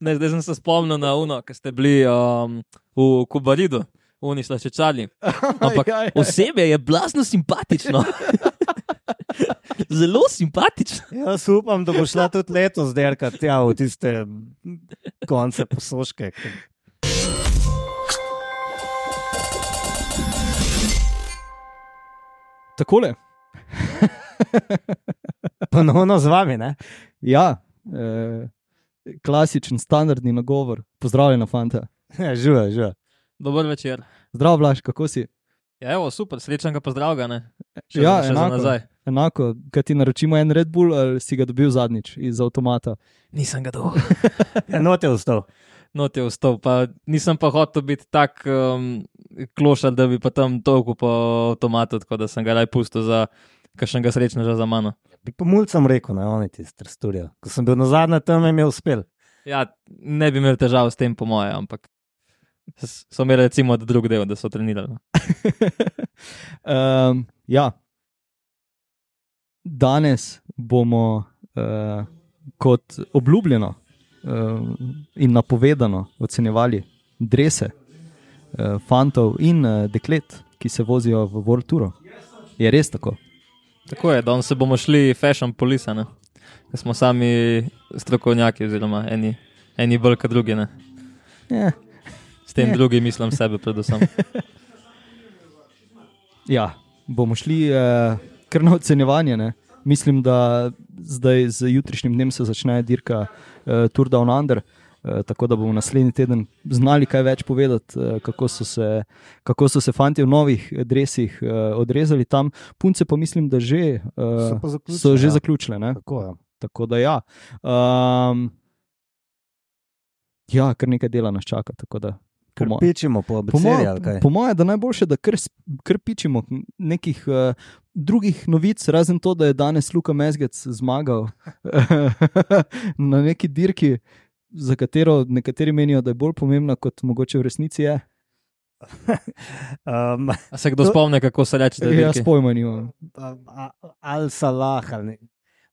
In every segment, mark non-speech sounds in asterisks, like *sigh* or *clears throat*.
Ne, zdaj sem se spomnil na uno, ki ste bili um, v Kubaridu, oni slačečali. Ampak Ja, ja, ja. osebe je blasno simpatično. *laughs* Zelo simpatično. Jaz upam, da bo šla tudi letos derkati tja v tiste konce posoške. Takole. Ponovno z vami, ne? Ja, eh, klasičen, standardni nagovor. Pozdravljena, fanta. Ja, Živa, živa. Dober večer. Zdravo, Blaž, kako si? Ja, evo, super, srečen ga pozdravlja. Ja, še za enako. nazaj. Enako, kaj ti naročimo en Red Bull ali si ga dobil zadnjič iz avtomata. Nisem ga dol. *laughs* Ja, not je vstal. No, ti je vstal. Pa, nisem pa hotel biti tak um, klošal, da bi pa tam toliko po avtomatu, tako da sem ga raj pustil za kakšnega srečneža za mano. Bi pa mulcem rekel, da oni ti strsturijo. Ko sem bil na zadnje tam, jim je uspel. Ja, ne bi imel težav s tem, po moje, ampak so imeli recimo drug del, da so trenirali. *laughs* um, ja. Danes bomo, uh, kot obljubljeno uh, in napovedano, ocenjevali drese uh, fantov in uh, deklet, ki se vozijo v World Touru. Je res tako? Tako je, danes se bomo šli fashion police, ne? Ker smo sami strokovnjaki, oziroma eni, eni bolj kot drugi. Ne? Ja. S tem Ne. drugi mislim sebe, predvsem. *laughs* Ja, bomo šli uh, kar na ocenjevanje. Ne? Mislim, da zdaj z jutrišnjim dnem se začne dirka uh, Tour Down Under. Uh, tako da bomo naslednji teden znali kaj več povedati, uh, kako, so se, kako so se fanti v novih dresih uh, odrezali tam. Punce pa mislim, da že, uh, So pa zaključile, so že ja. zaključile. Ne? Tako je. Tako da ja. Um, ja, kar nekaj dela nas čaka. da, po pičimo po mojem, kaj. po mojem, da najboljše, da kar, sp- kar pičimo nekih uh, drugih novic, razen to, da je danes Luka Mezgec zmagal *laughs* na neki dirki, za katero nekateri menijo, da je bolj pomembna, kot mogoče v resnici je. *laughs* Um, A se kdo To- spomne, kako se reče? Jaz pojma nimam. Al Salah. Ali ne.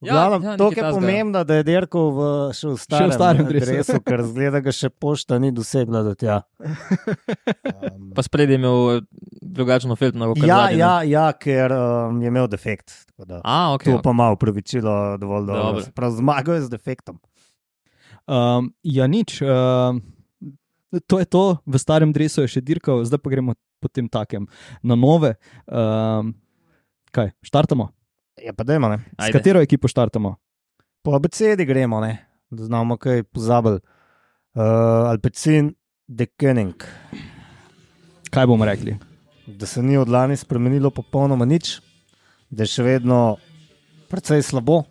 Ja, Glavnem, ja, ja, to je pomembno, da je dirkal v, še v starem, starem dresu, dresu. ker zgleda, da še pošta ni dosegla do tja. Um, *laughs* Pa spredje je imel eh, drugačno feltno roko. ja, ja, ja, ker um, je imel defekt. tako da A, ok. To pa ima upravičilo dovolj dobro. Prav zmagal je z defektom. Um, ja, nič. Um, to je to, v starem dresu je še dirkal, zdaj pa gremo po tem takem na nove. Um, kaj, štartamo? Ja, pa dajmo, ne. S katero ekipo štartamo? Po abecedi gremo, ne. da znamo kaj pozabili. Uh, Alpecin, De Koning. Kaj bomo rekli? Da se ni od lani spremenilo popolnoma nič, da je še vedno precej slabo.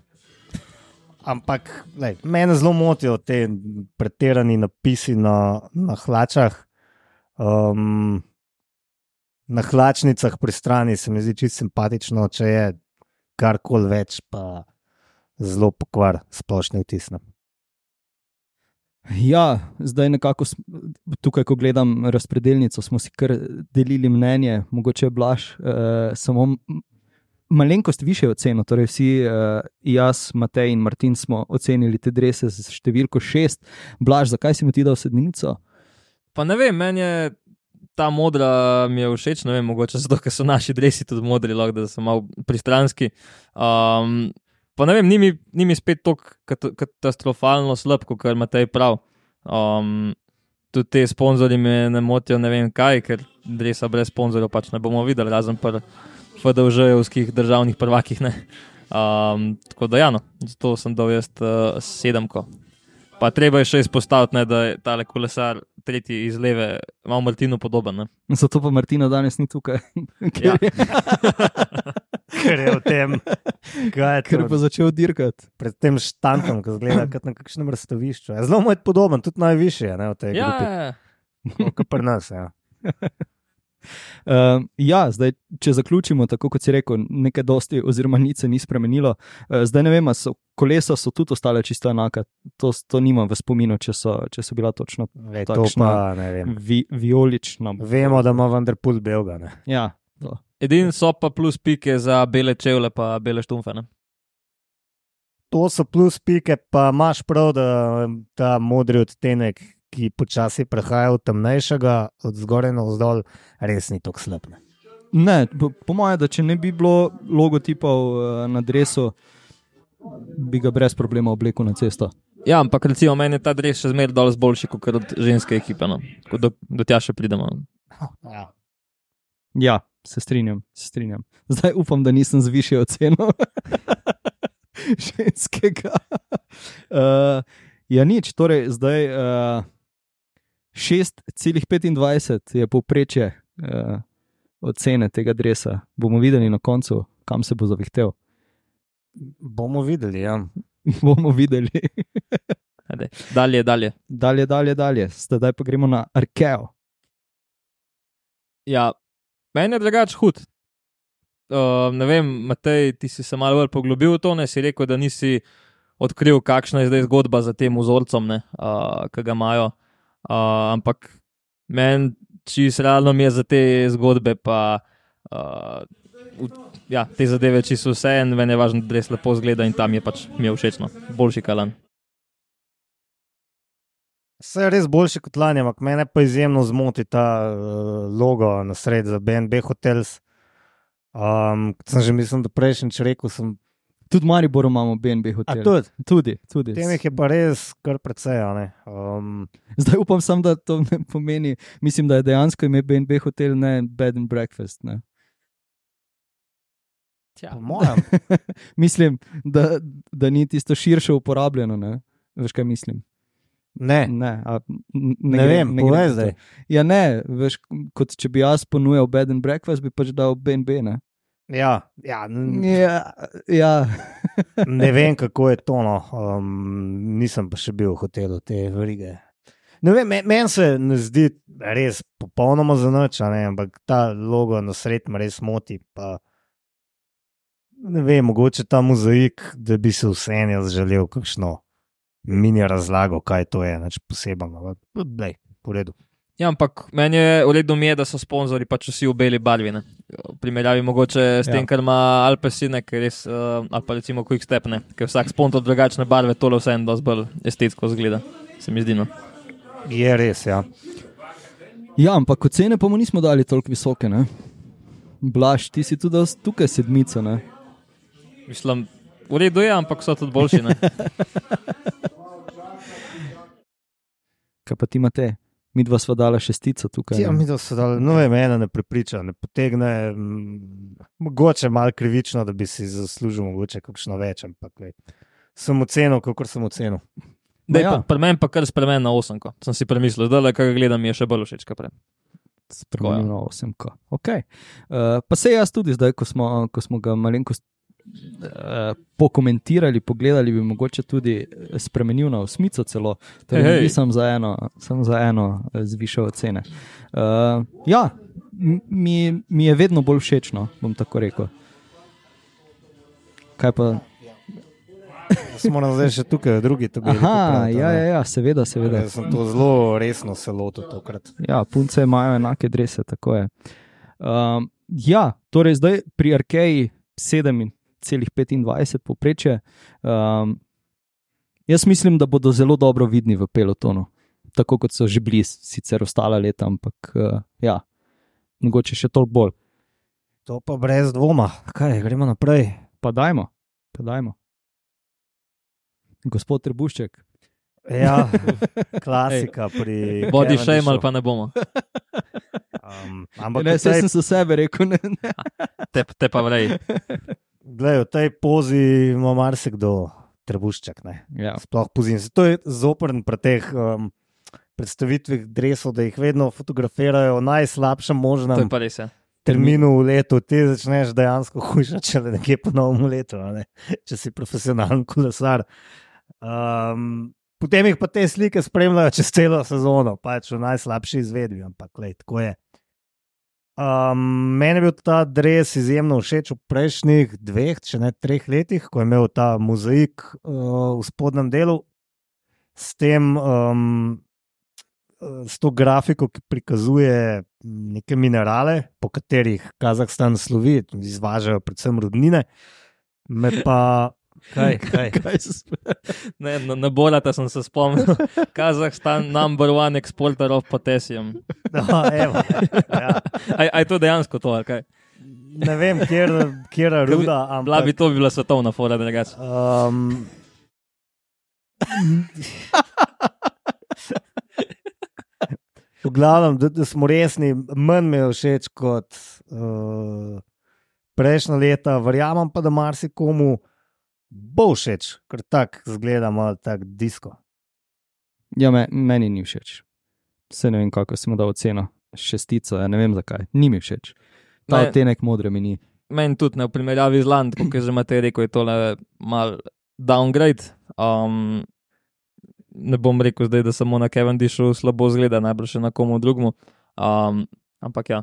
Ampak lej, mene zelo motijo te pretirani napisi na, na hlačah. Um, na hlačnicah pri strani se mi zdi čisto simpatično, če je karkoli več, pa zelo pokvar splošni vtis. ne. Ja, zdaj nekako tukaj, ko gledam razpredelnico, smo si kar delili mnenje, mogoče je Blaž, uh, samo malenkost više oceno. Torej, vsi, uh, jaz, Matej in Martin smo ocenili te drese z številko šest. Blaž, zakaj si mu ti dal sedminico? Pa ne vem, meni je ta modra mi je všeč, ne vem, mogoče zato, ker so naši dresi tudi modri, lahko da so malo pristranski. Um, pa ne vem, ni mi, ni mi spet tako kat katastrofalno slab, kot ima tej prav. Um, tudi te sponzorji me ne motijo, ne vem kaj, ker dresa brez sponzorjev pač ne bomo videli, razen pri FDŽ-evskih državnih prvakih. Ne. Um, tako da, ja, no, zato sem dal jaz uh, sedemko. Pa treba je še izpostaviti, ne, da je tale kolesar, tretji iz leve, malo Martinu podoben. Ne. Zato pa Martina danes ni tukaj. Ja. *laughs* Ker, je, Ker je v tem, kaj je ker je pa začel dirkati. pred tem štantom, ki zgleda kot na kakšnem razstavišču. Je Zelo mu je podoben, tudi najvišji je ne, v tej Ja, grupi. ja, ja. Kot pri nas. Ja. *laughs* Uh, ja, zdaj, če zaključimo, tako kot si rekel, nekaj dosti, oziroma nič se ni spremenilo. Uh, zdaj ne vem, so kolesa so tudi ostale čisto enaka. To, to nimam v spominu, če so, če so bila točno to Takšna- pa ne vem. vi, vijolična. Vemo, da ima vendar pult belga. Ne. Ja, to. Edini so pa plus pike za bele čevlje, pa bele štumfe. Ne. to so plus pike, pa imaš prav, da ta modri odtenek, ki počasi prehaja v temnejšega, od zgoraj na vzdolj, res ni tako slab. Ne. Ne, po, po mojem, da če ne bi bilo logotipov uh, na drevesu, bi ga brez problema oblekel na cesto. Ja, ampak recimo meni je ta dres še zmeraj dol boljši kot od ženske ekipe. No. Ko Do, do tja še pridemo. Ja. Ja, se strinjam, se strinjam. Zdaj upam, da nisem zvišal ceno *laughs* ženskega. Uh, ja, nič, torej zdaj uh, 6,25 je povprečje uh, ocene tega dresa. Bomo videli na koncu, kam se bo zavihtel. Bomo videli. Ja. *laughs* bomo videli. Ajde. Dalje, dalje. dalje, dalje, dalje. Zdaj pa gremo na Arkeo. Ja, meni je drugač hud. Uh, ne vem, Matej, ti si se malo bolj poglobil v to, ne si rekel, da nisi odkril, kakšna je zdaj zgodba za tem vzorcem, uh, ki ga imajo. Uh, ampak meni, čisto realno mi je za te zgodbe, pa uh, v, ja, te zadeve, če so vse en, meni je važno, da res lepo zgleda in tam je pač mi je všečno, boljši kalan. Vse je res boljše kot lani, ampak mene pa izjemno zmoti ta uh, logo na sred za BNB Hotels. Um, sem že mislil, da prejšnjič rekel, sem. Tudi v Mariboru imamo BNB A hotel. tudi, tudi, tudi. tem jih je pa res kar precej. a ne. Um, Zdaj upam, sam, da to ne pomeni. Mislim, da je dejansko ime BNB hotel, ne bed and breakfast. Ne. Ja. po mojem, *laughs* mislim, da, da ni tisto širše uporabljeno. Ne. Veš, kaj mislim? ne, Ne, a, n- ne, gre- vem, gre za to. zdaj. Ja, ne, veš, kot če bi jaz ponujal bed and breakfast, bi pač dal BNB. Ne, Ja, ja, ja, ja. *laughs* ne vem, kako je to. No. Um, nisem pa še bil v hotelu te verige. Meni se ne zdi res popolnoma zanač, ampak ta logo na sred me res moti. Pa, ne vem, mogoče ta mozaik, da bi se vseeno jaz želel kakšno mini razlago, kaj to je, nič posebnega. Dej, po redu. Ja, ampak meni je v redu, mi je, da so sponzorji pač vsi v beli barvi. Ne? V primerjavi mogoče s tem, Ja. kar ima Alpesine, ker res, uh, ali pa recimo Quick Step, ne? ker vsak sponzor drugačne barve, tole vseeno dosti bolj estetsko zgleda, se mi zdi. No. Je res, ja. ja, ampak ocene pa mu nismo dali toliko visoke. Ne? Blaž, ti si tudi tukaj sedmico. Ne? Mislim, v redu je, ampak so tudi boljši. Ne? *laughs* Kaj pa ti imate? Mi dva sva dala šestico tukaj. Ja, ne? mi to so dali, no vem, ena ne prepriča, ne potegne, mogoče malo krivično, da bi si zaslužil mogoče kakšno več, ampak lej, sem ocenil, kako sem ocenil. Ma Dej, ja. pri meni pa kar spremen na osemko. Sem si premislil, da le kaj gledam, mi je še bolj všeč. kot prej. Spremenil na osemko. Okay. Uh, pa se jaz tudi zdaj, ko smo, ko smo ga malenkost pokomentirali, pogledali, bi mogoče tudi eh, spremenil na osmico celo. Torej, Hej, hej. nisem za eno, sem za eno eh, zvišal ocene. Uh, ja, mi, mi je vedno bolj všečno, bom tako rekel. Kaj pa? Jaz moram zdaj še tukaj, drugi to bi Aha, ja, ja, ja, seveda, seveda. Jaz sem to zelo resno se lotil tokrat. Ja, punce imajo enake drese, tako je. Um, ja, torej zdaj pri Arkeji 7,25 povprečje. Um, jaz mislim, da bodo zelo dobro vidni v pelotonu, tako kot so že bili sicer ostala leta, ampak uh, ja, mogoče še toliko bolj. To pa brez dvoma. Kaj, gremo naprej. Pa dajmo, pa dajmo. Gospod Trebušček. Ja, *laughs* klasika pri. Body Cavendishu. shame ali pa ne bomo. Um, ampak Ne, v saj tej, sem se sebe rekel. Ne, ne. Te, te pa vrej. *laughs* glej, v tej pozi ima marsikdo trebušček. Ne? Ja. Sploh pozim. To je zoprn pri teh um, predstavitvah dresov, da jih vedno fotografirajo v najslabšem možnem res. Ja. terminu v letu. Ti začneš dejansko hujšati, če le nekje po novem letu, ne? če si profesionalen kolesar. Um, potem jih pa te slike spremljajo čez celo sezono, pač v najslabši izvedbi, ampak lej, tako je. Um, meni je bil ta dres izjemno všeč v prejšnjih dveh, če ne treh letih, ko je imel ta mozaik uh, v spodnjem delu, s tem, um, s to grafiko, ki prikazuje neke minerale, po katerih Kazahstan slovi, izvažajo predvsem rudnine. Me pa *laughs* Kaj, kaj? Kaj? Ne, na, na Bolata sem se spomnil. *laughs* Kazahstan, number one exporter of potassium. No, evo, ja. Aj, aj to dejansko to, ali kaj? Ne vem, kjer, kjer je ruda, Bila bi ampak. to bi bila svetovna fora, da rečem. Um, v glavnem, da, da smo resni, manj mi je všeč kot uh, prejšnja leta, verjamem pa, da marsikomu bo všeč, ker tako zgleda malo tak disko. Ja, me, meni ni všeč. Se ne vem, kako smo dal oceno. Šestico, ja ne vem zakaj. Ni mi všeč. Ta Ne. odtenek modre mi ni. Meni tudi ne v primerjavi z Land, kot je že imate rekel, je tole mal downgrade. Um, ne bom rekel zdaj, da samo na Cavendishu slabo zgleda, najbrž na komu drugemu. Um, ampak ja,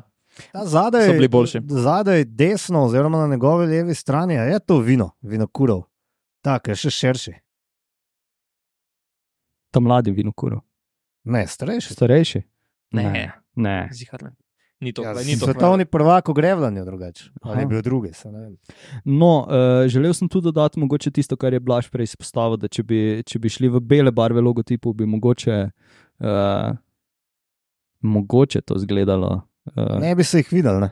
Ta zadaj, So bili boljši. zadaj desno, oziroma na njegovi levi strani, a je to vino, vino kurov. Tako je še širši. Ta mladi vinokuro. Ne, starejši. Starejši? ne, ne. ne. Ni to, Ja, ni to. svetovni prvak v grevljanju drugače. Ali je bil drugi? se ne vem. No, uh, želel sem tudi dodati mogoče tisto, kar je Blaž prej izpostavil, da če bi, če bi šli v bele barve logotipov, bi mogoče, uh, mogoče to izgledalo. Uh, Ne bi se jih videl. Ne?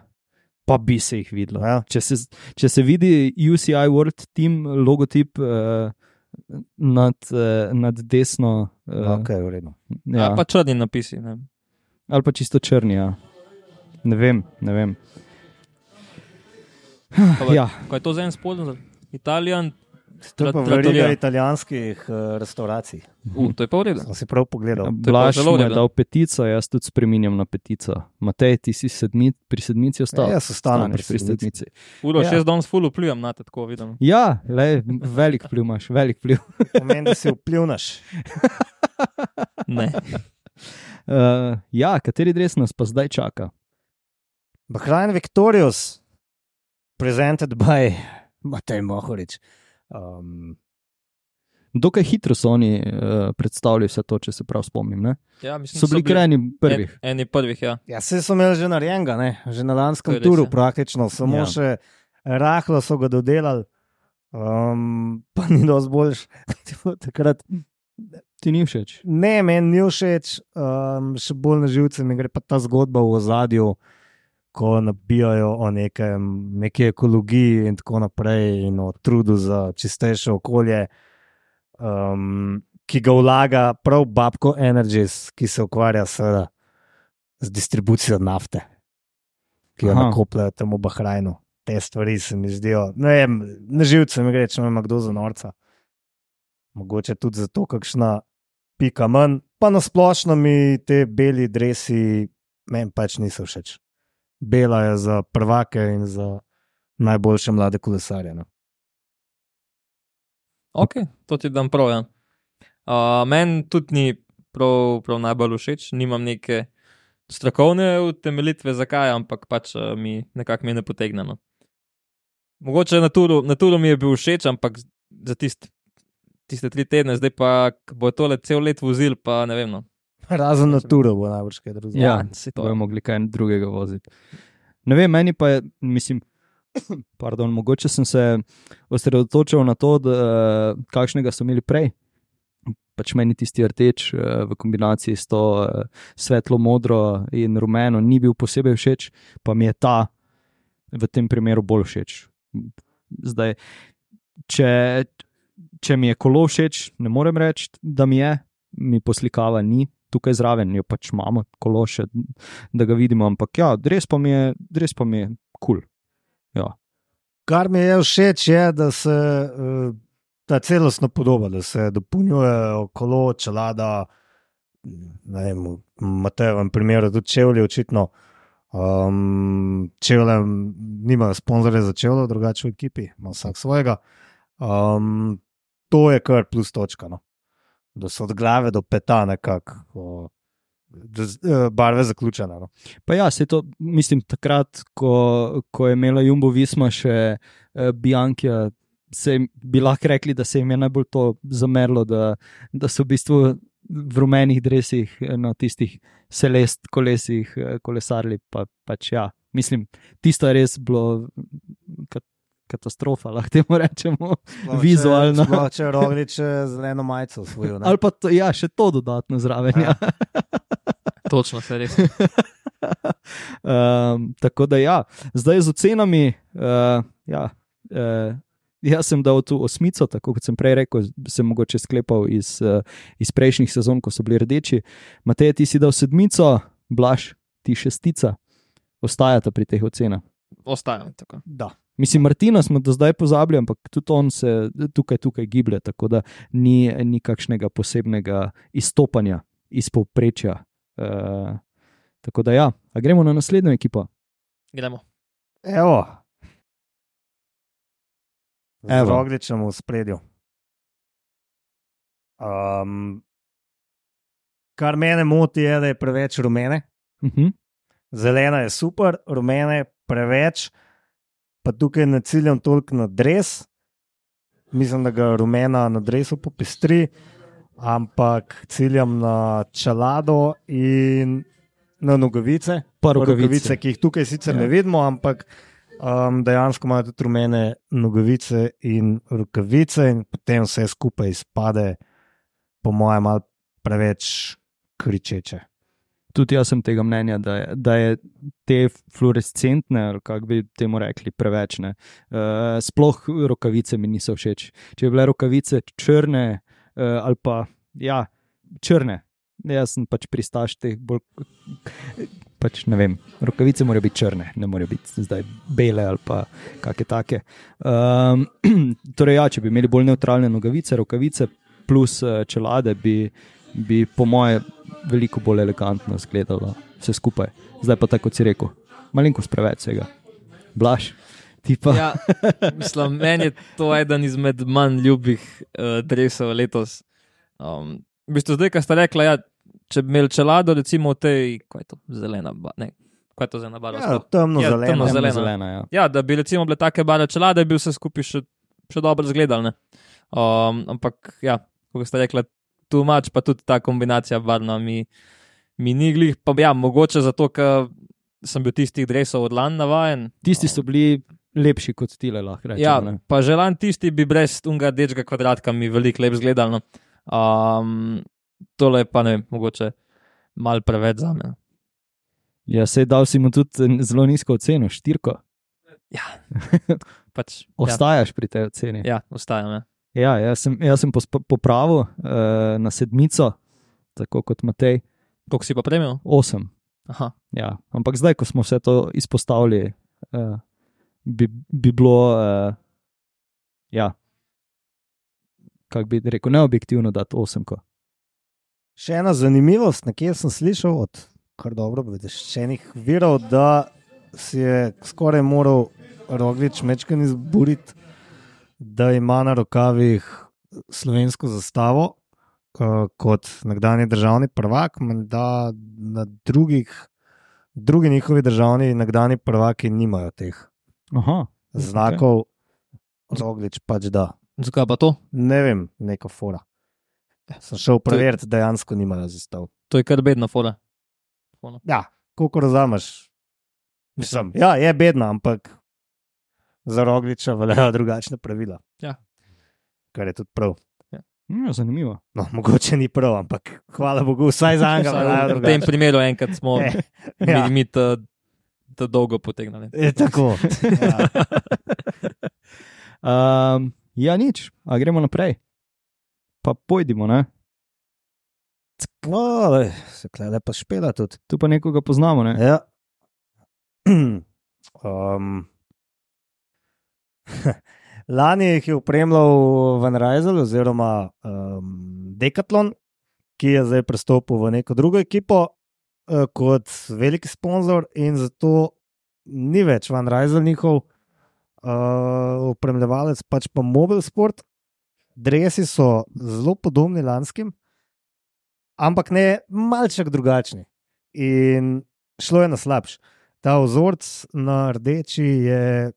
Pa bi se jih videlo. Ja. Če, se, če se vidi UCI World Team logotip uh, nad, uh, nad desno, uh, Okay, v redu. ja, Ja, pa črni napisi. Ne. ali pa čisto črni. Ja. Ne vem, ne vem. Pa, Ja, Ko je to za en spolno, Italijan, To je pa veriga italijanskih uh, restauracij. uh, to je pa v redu. Sem si prav pogledal. to je pa Blaž zelo je v redu. dal petico, jaz tudi spremenjam na petico. Matej, ti si sedmi, pri sedmici ostal. Ja, jaz ostanem pri sedmici. Uro, Ja. šest danes ful vplivam na te, tako vidim. Ja, le, velik vpliv imaš, velik vpliv. *laughs* Pomeni, da si vplivnaš. *laughs* Ne. Uh, ja, kateri dres nas pa zdaj čaka? Bahrain Victorious, presented by Matej Mohorič. Um, Dokaj hitro so oni uh, predstavili vse to, če se prav spomnim. Ne? Ja, mislim, So bili krajni prvih. En, eni prvih, ja. ja, se so imeli že narejenega, ne? že na lanskem je res, turu, ja. praktično, samo Ja. še rahlo so ga dodelali, um, pa ni dosti boljš. *laughs* Takrat Ti ni všeč. Ne, meni ni všeč, um, še bolj na živce mi gre pa ta zgodba v ozadju, ko nabijajo o nekem, neki ekologiji in tako naprej, in o trudu za čistejše okolje, um, ki ga vlaga prav Babko Energies, ki se ukvarja seveda z distribucijo nafte, ki jo Aha. nakopljajo tam v Bahrajnu. Te stvari se mi zdijo, ne vem, na živce mi gre, če me ima kdo za norca. Mogoče tudi zato, kakšna pika manj, pa nasplošno mi te beli dresi, meni pač niso všeč. Bela je za prvake in za najboljše mlade kolesarje. No. Ok, to ti dam prav. Ja. Uh, Meni tudi ni prav, prav najbolj všeč, nimam neke strokovne utemeljitve, zakaj, ampak pač uh, mi nekako mi ne potegne. No. Mogoče na turu, na turu mi je bil všeč, ampak za tist, tiste tri tedne, zdaj pa bo tole cel let vozil, pa ne vem. No. Razen na turu bo najbrž kaj drugega. Ja, se bojo mogli kaj drugega voziti. Ne vem, meni pa je, mislim, *coughs* pardon, mogoče sem se osredotočil na to, da, kakšnega so imeli prej. Pač meni tisti rdeč eh, v kombinaciji s to eh, svetlo modro in rumeno ni bil posebej všeč, pa mi je ta v tem primeru bolj všeč. Zdaj, če, če mi je kolo všeč, ne morem reči, da mi je, mi poslikava ni. Tukaj zraven jo pač imamo, kolo še, da ga vidimo, ampak ja, res pa mi je, res pa mi je kul. Cool. Ja. Kar mi je všeč, je, da se uh, ta celostna podoba, da se dopolnjujejo kolo, čelada, ne vem, v Matejevem primeru tudi čevlji, očitno. Um, čevlje nimajo sponzorje za čevlje, drugače v ekipi, ima vsak svojega. Um, to je kar plus točka. No. Da so od glave do peta nekako. eh, Barve zaključene. No. Pa ja, se to, mislim, takrat, ko, ko je imela Jumbo Visma še eh, Bianca, se jim- bi lahko rekli, da se jim je najbolj to zamerlo, da, da so v bistvu v rumenih dresih eh, na tistih celest kolesih eh, kolesarili. Pa, pač ja, mislim, tisto je res bilo katastrofa, lahko temu rečemo. Vizualno. Sploh, če roglič zeleno majico usvojil. Ali pa to, ja, še to dodatno zraven. Ja. *laughs* Točno, se res. um, *laughs* tako da, ja, zdaj z ocenami. Uh, ja, uh, jaz sem dal tu osmico, tako kot sem prej rekel, sem mogoče sklepal iz, uh, iz prejšnjih sezon, ko so bili rdeči. Matej, ti si dal sedmico, blaš, ti šestica. Ostajata pri teh ocenah. Ostajam tako. Da. Mislim, Martina smo do zdaj pozabili, ampak tudi on se tukaj, tukaj giblje, tako da ni, ni kakšnega posebnega izstopanja iz povprečja. Uh, tako da, ja, A gremo na naslednjo ekipo. Gremo. Evo. Z Evo. rogličem v spredju. Um, kar mene moti, je, da je preveč rumene. Uh -huh. Zelena je super, rumene preveč, pa tukaj ne ciljam toliko na dres. Mislim, da ga rumena na dresu popestri, ampak ciljam na čelado in na nogavice. Pa rokavice, ki jih tukaj sicer ja. ne vidimo, ampak um, dejansko imajo tudi rumene nogavice in rokavice, in potem vse skupaj izpade, po mojem, malo preveč kričeče. Tudi jaz sem tega mnenja, da je, da je te fluorescentne, ali kako bi temu rekli, preveč. Uh, sploh rokavice mi niso všeč. Če bi bile rokavice črne uh, ali pa ja, črne, jaz sem pač pristaš teh bolj. Pač ne vem, rokavice morajo biti črne, ne morejo biti zdaj bele ali pa kakšne take. Um, *clears throat* torej, ja, če bi imeli bolj neutralne nogavice, rokavice plus uh, čelade, bi, bi po moje veliko bolj elegantno izgledalo vse skupaj. Zdaj pa tako, kot si rekel, malenkost preveč vsega. Blaž, ti pa. Ja, mislim, meni je to eden izmed manj ljubih uh, drevesov letos. Um, v bistvu, zdaj, ko ste rekli, ja, če bi imeli čelado, recimo v tej, kaj je to, zelena, ba, ne, kaj je to za nabaro? Ja, temno Ja, zeleno. temno zelena. zelena ja. Ja, da bi recimo bile take barve čelade, bi vse skupaj še, še dobro izgledalo. ne. Um, ampak, ja, kot ste rekli, tu mač, pa tudi ta kombinacija barvna mi, mi ni glih. Pa ja, mogoče zato, ker sem bil tistih drevesov od lan navajen. Tisti so bili lepši kot tile, lahko rečemo. Ja, ne. pa želan tisti bi brez unga dečga kvadratka mi veliko lep zgledal. No. Um, tole pa ne mogoče mal preveč za me. ja, sej dal si mu tudi zelo nizko oceno, štirko. *laughs* Pač, ja, Ostajaš pri tej oceni. ja, ostajam. Ja. Ja, jaz sem, jaz sem popravil uh, na sedmico, tako kot Matej, Koliko si pa premijo? osem. Aha. Ja. Ampak zdaj, ko smo vse to izpostavili, uh, bi, bi bilo, uh, ja, kako bi rekel, neobjektivno dati osemko. Še ena zanimivost, nekje sem slišal od kar dobro obveščenih virov, da si je skoraj moral roglič mečkan izburiti, da ima na rokavih slovensko zastavo eh, kot nekdani državni prvak, da na drugih, drugi njihovi državni nekdani prvaki nimajo teh Aha, znakov, roglič pač da. Zakaj pa to? Ne vem, neko fora. Sem šel preveriti, dejansko nimajo zastav. To je kar bedna fora. Ja, kako razumeš? Mislim, ja, je bedna, ampak za rogliča veljajo drugačne pravila. Ja. Kar je tudi prav. ja, zanimivo. No, mogoče ni prav, ampak hvala Bogu, vsaj za veljajo V tem primeru enkrat smo mi, *laughs* ja. mi to, to dolgo potegnili. Je tako. Ja. Um, *laughs* ja, nič, a gremo naprej. Pa pojdimo, ne? Lej, se klede pa špela tudi. Tu pa nekoga poznamo, ne? Ja. um, *clears throat* *laughs* lani jih je upremljal Van Rijzel oziroma um, Decathlon, ki je zdaj prestopil v neko drugo ekipo uh, kot veliki sponzor in zato ni več Van Rijzel njihov uh, upremljevalec, pač pa Mobile Sport. Dresi so zelo podobni lanskim, ampak ne malček drugačni. In šlo je na slabš. Ta vzorc na rdeči je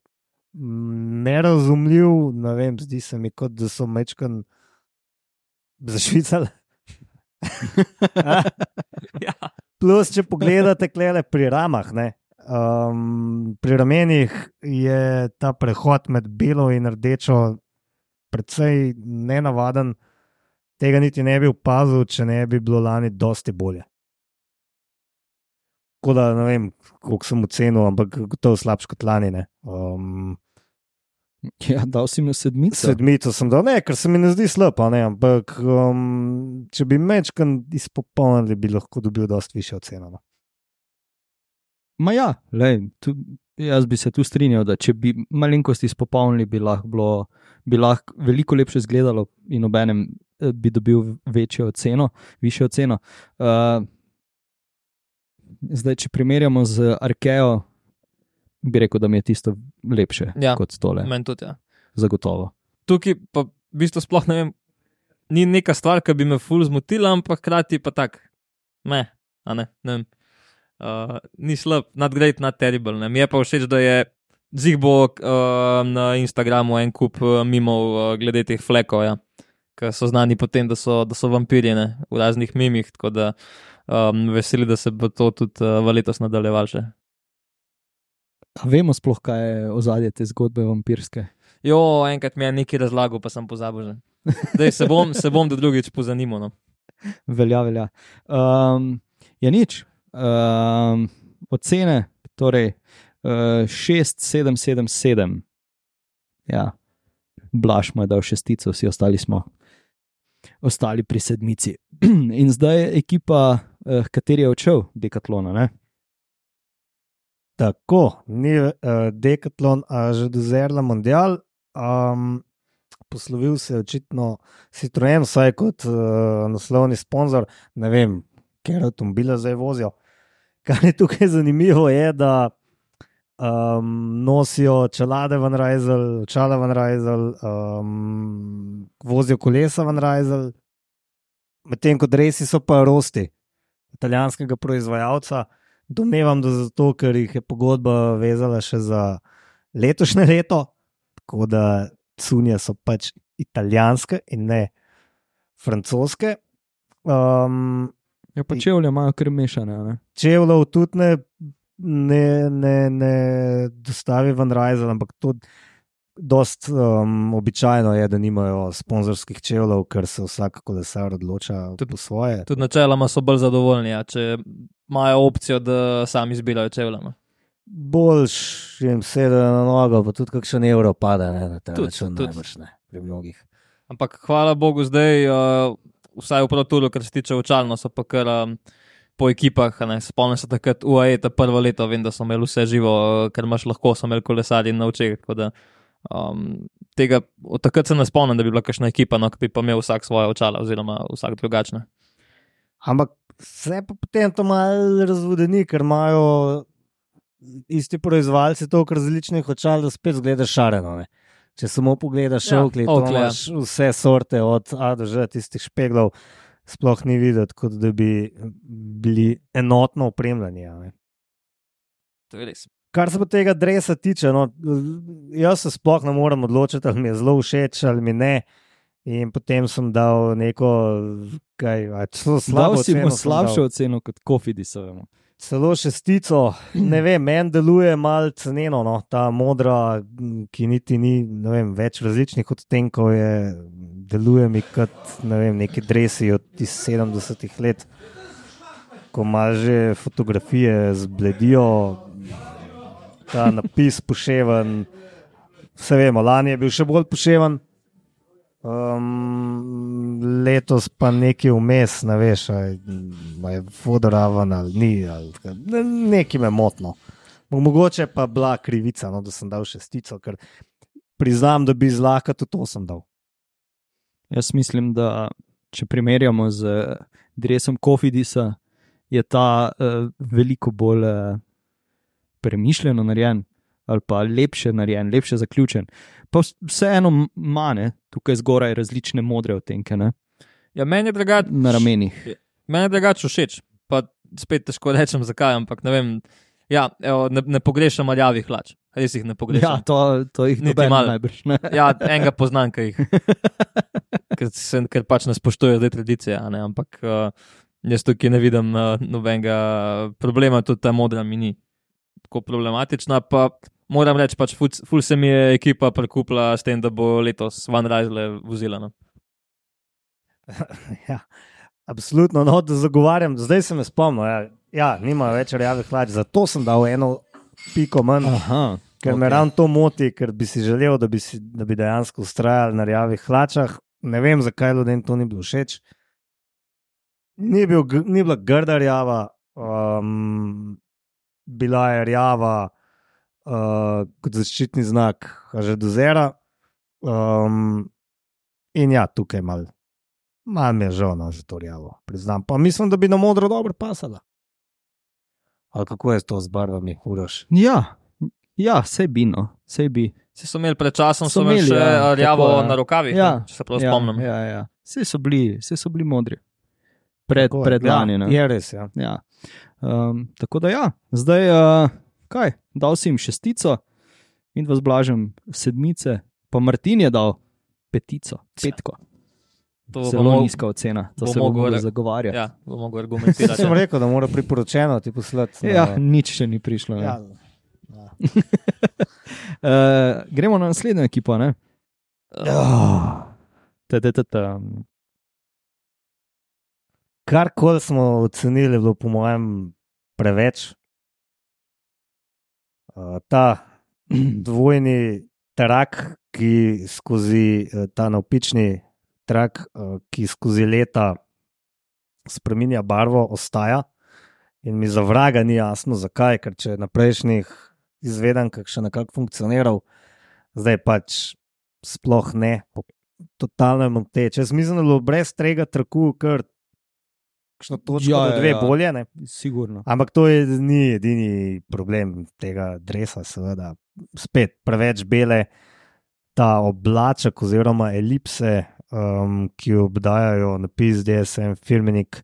nerazumljiv, ne vem, zdi se mi, kot da so mečkan zašvicali. *laughs* Ja. Plus, če pogledate klele pri ramah, ne, Um, pri ramenih je ta prehod med belo in rdečo precej nenavaden. Tega niti ne bi opazil, če ne bi bilo lani dosti bolje. Tako da ne vem, koliko sem ocenil, ampak to je slabše kot lani. ne. Um, Ja, dal si mi sedmico. sedmico sem dal, ne, ker se mi ne zdi slab, a ne, ampak um, če bi mečkan izpopolnili, bi lahko dobil dosti više oceno. no. Ma ja, lej, tu, jaz bi se tu strinjal, da če bi malenkosti izpopolnili, bi lahko, bilo, bi lahko veliko lepše izgledalo in obenem eh, bi dobil večjo oceno, višjo oceno. Uh, zdaj, če primerjamo z Arkeo, bi rekel, da mi je tisto lepše Ja. kot tole. Meni tudi. Ja. Zagotovo. Tukaj pa v bistvu sploh ne vem, ni neka stvar, ki bi me ful zmotila, ampak hkrati pa tak, ne, a ne, ne vem. Uh, ni slab, not great, not terrible. Ne. Mi je pa všeč, da je zig bo uh, na Instagramu en kup uh, mimov uh, glede teh flekov, ja. ki so znani potem, da so, da so vampirji ne, v raznih mimih, tako da um, veseli, da se bo to tudi uh, v letos nadaljevalo še. A vemo sploh, kaj je ozadje te zgodbe vampirske. Jo, enkrat mi je nekaj razlagal, pa sem pozabil že. Dej, se bom, se bom do drugič pozanimal. No. *laughs* Velja, velja. Um, je nič. Um, ocene, torej uh, 6, 7, 7, 7. Ja, Blaž mu je dal šestico, vsi ostali smo ostali pri sedmici. *clears throat* In zdaj je ekipa, uh, kateri je odšel, Dekatlona. Ne? Tako, ni uh, Decathlon, a že dozerla Mondial. Um, poslovil se je očitno Citroen, vsaj kot uh, naslovni sponzor. Ne vem, ker avtomobile zdaj vozijo. Kar je tukaj zanimivo, je, da um, nosijo čelade van Rajzel, očala van Rajzel, um, vozijo kolesa van Rajzel, medtem ko resi so pa rosti italijanskega proizvajalca. Domnevam, da zato, ker jih je pogodba vezala še za letošnje leto, tako da cunje so pač italijanske in ne francoske. Um, Ja, pa čevlje imajo kar mešane. Ne? Čevljev tudi ne, ne, ne, ne dostavi van Rajzel, ampak to dost um, običajno je, da nimajo sponzorskih čevljev, ker se vsak kolesar odloča Tudi- po svoje. Tudi načeloma so bolj zadovoljni, ja, če imajo opcijo, da sami izbirajo čevlje. Boljš jim sede na nogo, pa tudi kakšen evro pada ne, na ta Tudi, račun, tudi. najbrž ne, pri mnogih. Ampak hvala Bogu, zdaj, uh, vsaj v proturu, kar se tiče očalno, so pa kar um, po ekipah. Spomnim se takrat UAE, ta prvo leto, vem, da so imeli vse živo, uh, ker imaš lahko, so imeli kolesarji na očeh. tako da, Um, tega, od takrat se ne spomnim, da bi bila kakšna ekipa, no, ki bi pa imel vsak svoje očala, oziroma vsak drugačne. Ampak se pa potem to malo razvodeni, ker imajo isti proizvajalci toliko različnih očal, da spet zgleda šareno. Ne? Če samo pogledaš Ja, ja, Oakley, ja. imaš vse sorte, od A do Ž, tistih špeglov, sploh ni videti, kot da bi bili enotno opremljeni. To je res. Kar se pa tega dresa tiče, no, jaz se sploh ne morem odločiti, ali mi je zelo všeč ali mi ne. In potem sem dal neko, kaj, Dal slabo si mu oceno sem slabšo oceno kot Kofidisovemu. Celo šestico, ne vem, meni deluje malo ceneno, no, ta modra, ki niti ni vem, več različnih odtenkov, je, deluje mi kot ne vem, neki dresi od iz 70-ih let, ko imaš že fotografije zbledijo, ta napis poševen. Vse vemo, lani je bil še bolj poševen. Um, letos pa nekaj vmes, ne veš, ali je vodoraven ali ni, ali ne, nekaj me motno. Mogoče pa bila krivica, no, da sem dal šestico, ker priznam, da bi zlahka tudi to sem dal. Jaz mislim, da če primerjamo z drevesom Kofidisa, je ta uh, veliko bolj uh, premišljeno narejen ali pa lepše narejen, lepše zaključen. Pa vs- vseeno mane tukaj zgoraj različne modre odtenke ne? Ja, meni je drugače. na ramenih. Meni je drugače všeč, pa spet težko rečem, zakaj, ampak ne vem. Ja, evo, ne, ne pogrešam rjavih hlač, res jih ne pogrešam. Ja, to, to jih Niti malo. najbrž ne. *laughs* Ja, enega poznam, ki jih. *laughs* Ker, se, ker pač ne spoštujejo zdaj tradicije, ampak uh, jaz tukaj ne vidim uh, nobenega problema, tudi ta modra mi ni. Tako problematična. Pa moram reči, pač ful, ful se mi je ekipa prekupila s tem, da bo letos Van Rajzle vozila. No. *laughs* ja, absolutno, no, da zagovarjam. Zdaj se me spomnim, ja, ja nima več rjavih hlač, zato sem dal eno piko manj. Aha, Ker okay. me ravno to moti, ker bi si želel, da bi, si, da bi dejansko ustrajali na rjavih hlačah. Ne vem, zakaj ljudem to ni bilo všeč. Ni, bil, ni bila grda rjava, um, bila je rjava uh, kot zaščitni znak, že do zera. Um, in ja, tukaj mal, mal mi je žal no, za to rjavo, priznam. Pa mislim, da bi na modro dobro pasala. Ali kako je to z barvami, uroš? Ja, ja vse bi, no, vse bi. Se so imeli pred časom, So so imeli še ja, ja, rjavo tako je. na rokavih, Ja, ne, če se prav ja, spomnim. Ja, ja. Vse so bili, vse so bili modri. Pred, Tako je. pred lani. Ja, je res, ja. Ja. Um, tako da ja, zdaj, uh, kaj, dal si jim šestico in vas blažem sedmice, pa Martin je dal petico, petko. To bo Zelo nizka ocena, to se re- zagovarjati. Ja, bo mogel Jaz argumentirati. *laughs* sem rekel, da mora priporočeno ti poslati. ja na- nič še ni prišlo. ne. ja. ja. *laughs* Uh, gremo na naslednjo ekipo. ne? Uh, Ta-ta-ta-ta. Karkoli smo ocenili, je bilo po mojem preveč. Uh, ta *clears throat* dvojni trak, ki skozi eh, ta navpični trak, uh, ki skozi leta spremenja barvo, ostaja. In mi za vraga ni jasno, zakaj, ker če na prejšnjih izvedenkah še nekako funkcioniral, zdaj pač sploh ne, po- totalno je moteč. Jaz mislim, da je bilo brez tega traku, kar kakšno točko, Ja, ja, ja, dve ja. bolje. Ne? Sigurno. Ampak to je, ni edini problem tega dresa, seveda. Spet preveč bele, ta oblaček oziroma elipse, um, ki obdajajo napis DSM, filmnik,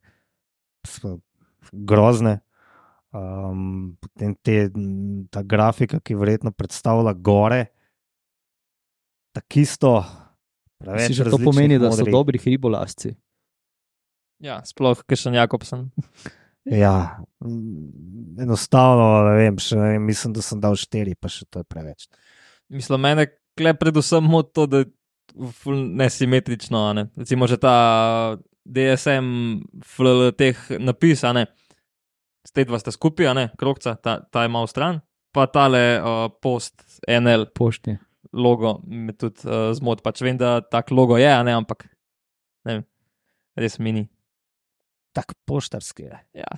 so grozne. Um, potem te, ta grafika, ki verjetno predstavlja gore, tako isto. Si že to pomeni, da so dobri hribolasci. Ja, sploh Kršen Jakobsen. Ja, mm, enostavno, ne vem, še ne vem, mislim, da sem dal štiri, pa še to je preveč. Mislim, mene kle predvsem moti to, da je ful nesimetrično. a Ne? Recimo že ta DSM, FLL teh napis, a ne. Ste dva sta skupaj, a ne, krokca, ta, ta je malo stran, pa tale uh, post NL Poštni. logo me tudi uh, zmot. Pač vem, da tak logo je, a ne, ampak ne vem, res mini. Tako poštarski je. Ja.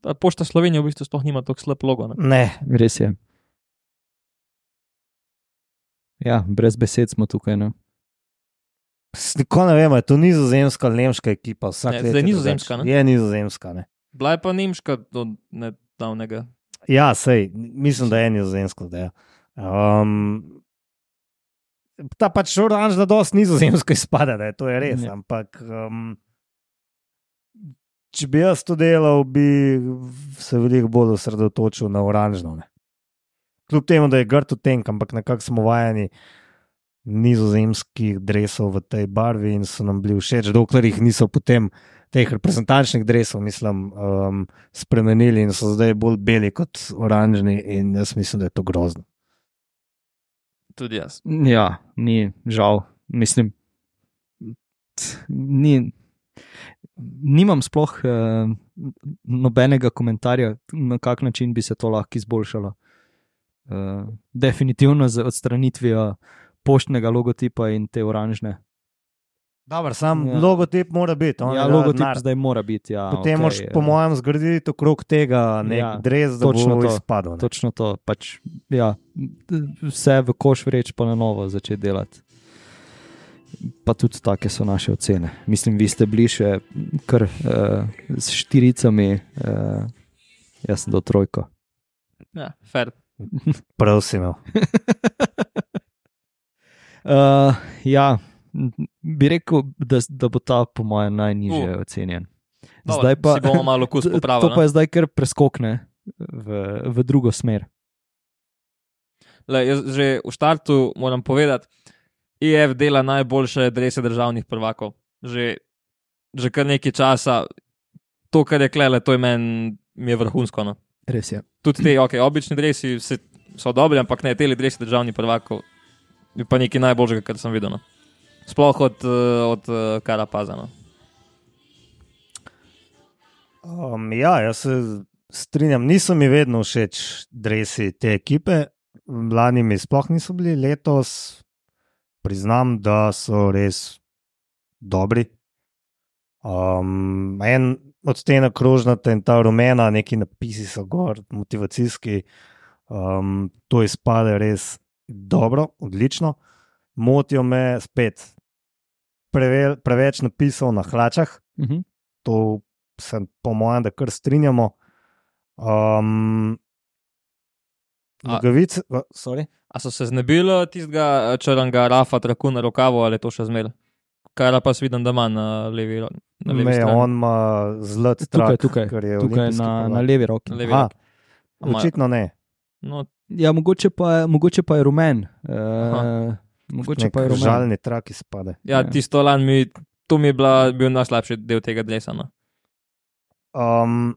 Ta Pošta Slovenije v bistvu sploh nima tako slab logo. Ne? Ne, Res je. Ja, brez besed smo tukaj. No. s- nikoli ne vemo, je to nizozemska ali nemška ekipa. vsak Ne, let zdaj je nizozemska, ne? Je nizozemska. Ne? Bila je pa nemška do nedavnega. Ja, sej, mislim, da je nizozemska. Da je. Um, ta pač oranž, da dosti nizozemsko izpada, da je to je res. Ja. Ampak. Um, Če bi jaz to delal, bi se veliko bolj osredotočil na oranžno. Ne. Kljub temu, da je grdo tenk, ampak nekako smo vajeni nizozemskih dresov v tej barvi in so nam bili všeč, dokler jih niso potem teh reprezentančnih dresov, mislim, um, spremenili in so zdaj bolj beli kot oranžni, in jaz mislim, da je to grozno. Tudi jaz. Ja, ni žal. Mislim, ni, nimam sploh eh, nobenega komentarja, na kak način bi se to lahko izboljšalo. Eh, definitivno z odstranitvijo poštnega logotipa in te oranžne. Dobro, sam Ja. ja. logotip mora biti. Ja, je logotip denar. zdaj mora biti. Ja, Potem okay, moraš, po mojem, zgraditi okrog tega nek Ja, ja, dres, da točno bo to, izpadel. ne. Točno to. Pač, ja, vse v koš vreč, pa na novo začeti delati. Pa tudi take so naše ocene. Mislim, vi ste bili še kar uh, s štiricami, uh, jaz sem do trojko. Ja, fair. Prav si imel. Uh, *laughs* ja, bi rekel, da, da bo ta, po mojem, najnižje uh. ocenjen. Dobro, Zdaj pa, bomo malo kus *laughs* to popravili. pa je zdaj kar preskokne v, v drugo smer. Le, jaz že v štartu moram povedati, IF dela najboljše drese državnih prvakov. Že, že kar nekaj časa, to, kar je klele, to je meni je vrhunsko. No. Res je. Tudi te, okay, obični dresi se, so dobri, ampak ne, te dresi državni prvakov je pa nekaj najboljšega, kar sem videl. No. Sploh od, eh, od uh, Karapaza. No. Um, ja, jaz se strinjam, niso mi vedno všeč dresi te ekipe. Lani mi sploh niso bili, letos priznam, da so res dobri. Um, en od tega krožnata in ta rumena, neki napisi so gor, motivacijski. Um, to izpade res dobro, odlično. Motijo me spet preve, preveč napisov na hlačah. Uh -huh. To se, po mojem, da kar strinjamo. Um, A- Nogavice, uh, sorry. A so se znebili tistega črnega rafa, traku na rokavu ali to še zmeraj? Kar pa vidim, da ima na levi, ro- na levi Me, strani. on ima zlat Tukaj, trak, tukaj, ker je tukaj olimpijski na, na levi roki. Na levi Aha, roki. Očitno ne. No, Ja, mogoče pa, mogoče pa je rumen. Uh, mogoče pa je rumen. žalni trak izpade. ja, Ja. tisto lan mi, to mi je bila, bil najslabši del tega dresa. No. Um,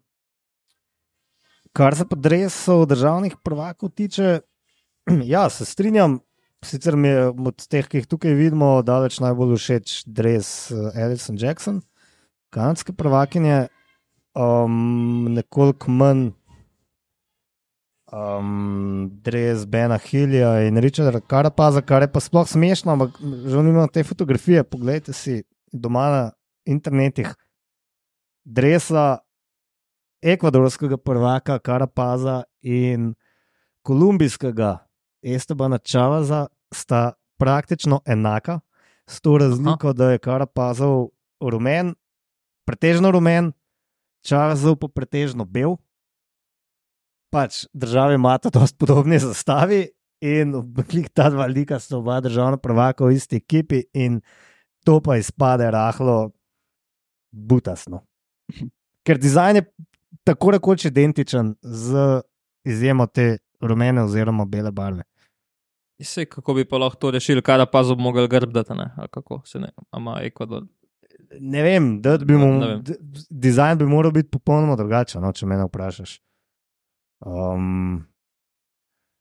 kar se pa dresov državnih prvakov tiče, *clears throat* ja, se strinjam. Sicer mi je od teh, ki jih tukaj vidimo, daleč najbolj všeč dres uh, Alison Jackson, kanadske prvakinje, um, nekoliko manj um, dres Bena Hillja in Richarda Karapaza, kar je pa sploh smešno, ampak že nimamo te fotografije. Poglejte si doma na internetih dresa ekvadorskega prvaka Karapaza in kolumbijskega Estebana Čavaza sta praktično enaka, s to razliko, Aha. da je Karapazov rumen, pretežno rumen, Čavazov pa pretežno bel. Pač države imata dosti podobne zastavi in klik ta dva lika sta oba državna prvaka v isti ekipi in to pa izpade rahlo butasno. Ker dizajn je tako rekoč identičen z izjemo te rumene oziroma bele barve. Se, kako bi pa lahko to rešili, kar pa zo mogel grbdati, ne? ali kako se ne, ima Ekvador. Ne vem, da bi mu, Ne vem. dizajn bi moral biti popolnoma drugačen, no, če me vprašaš. Um,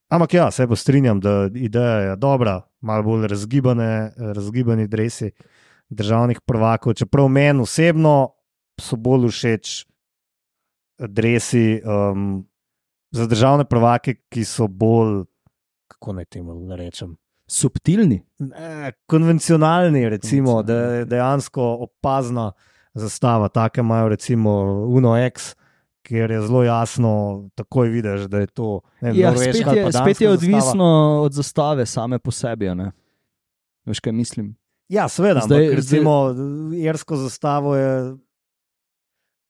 ampak ja, se strinjam, da ideja je dobra, malo bolj razgibane, razgibani dresi državnih prvakov. Čeprav meni osebno so bolj všeč dresi um, za državne prvake, ki so bolj, kako naj temu rečem. Subtilni. Ne, konvencionalni, recimo, da je dejansko opazna zastava. Take imajo, recimo, Uno X, kjer je zelo jasno, takoj vidiš, da je to. Ne, vem, Ja, spet ali je, pa spet danska je zastava. odvisno od zastave same po sebi. ne. Veš, kaj mislim? Ja, seveda, Zdaj- ampak recimo, irsko zastavo je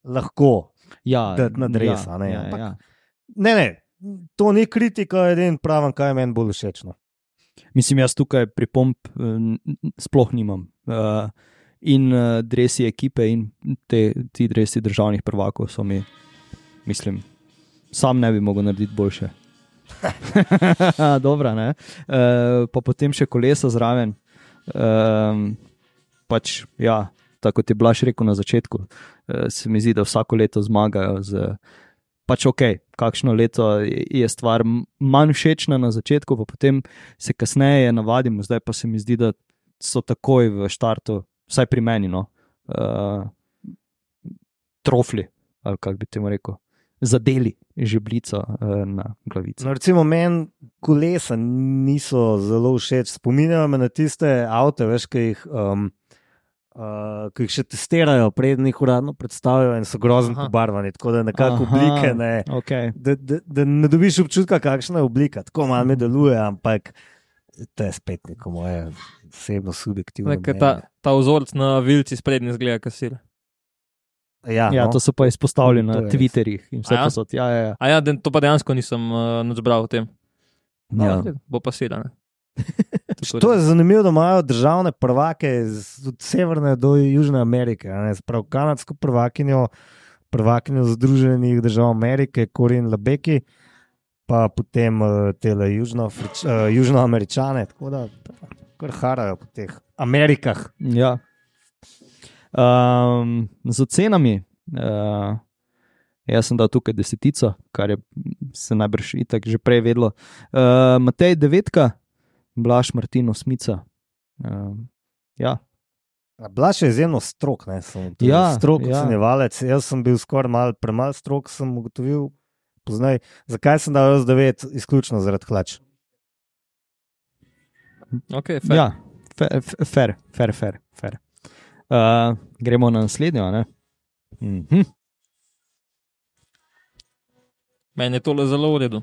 lahko. Ja, na dres, ja, a ne, Ja, ampak- ja. Ne, ne, to ni kritika, edin pravim, kaj je meni bolj všeč. No. Mislim, jaz tukaj pripomp eh, sploh nimam. Uh, in uh, dresi ekipe, in te, ti dresi državnih prvakov so mi, mislim, sam ne bi mogel narediti boljše. *laughs* Dobro, ne. Uh, pa potem še kolesa zraven. Um, pač, ja, tako kot je Blaž rekel na začetku, uh, se mi zdi, da vsako leto zmagajo z. Pač ok, kakšno leto je stvar manj všečna na začetku, pa potem se kasneje navadimo, zdaj pa se mi zdi, da so takoj v štartu, vsaj pri meni, no, uh, trofli, ali kako bi temu rekel, zadeli žebljico uh, na glavico. No, recimo, meni kolesa niso zelo všeč. Spominjajo me na tiste avto, veš, ki jih, um, uh, ki jih še testirajo, prednji jih uradno predstavijo in so grozno Aha. pobarvani. Tako da nekako Aha, oblike ne. Okay. Da, da, da ne dobiš občutka, kakšna je oblika. Tako malo mi deluje, ampak to je spet neko moje osebno subjektivno. Nekaj Ta, ta vzorc na vilci sprednji zgleda, kasir. Ja, Ja, no. to so pa izpostavljeni na Twitterjih in vse A ja? posod. Ja, ja, ja. A ja, den, to pa dejansko nisem uh, nič bral o tem. No, Ja. Bo *laughs* pasirano. To je zanimivo, da imajo državne prvake od severne do južne Amerike. Prav kanadsko prvakinjo, prvakinjo Združenih držav Amerike, Korin Labeki, pa potem uh, tele južno, uh, južnoameričane. Tako da kar harajo po teh Amerikah. Ja. Um, z ocenami. Uh, Jaz sem dal tukaj desetico, kar je se najbrž itak že prej vedlo. Uh, Matej devetka, Blaž Martin osmica. Uh, ja, Blaž je izjemno strok, ne, tudi Ja, strok ja. ocenjevalec. Jaz sem bil skoraj mal premalo strok, sem ugotovil. Poznaj, zakaj sem dal jaz 9, izključno zaradi hlač. Okay, fair. ja fe- fair, fair, fair. fair. Uh, gremo na naslednjo. a ne? Mhm. Meni je tole zelo v redu.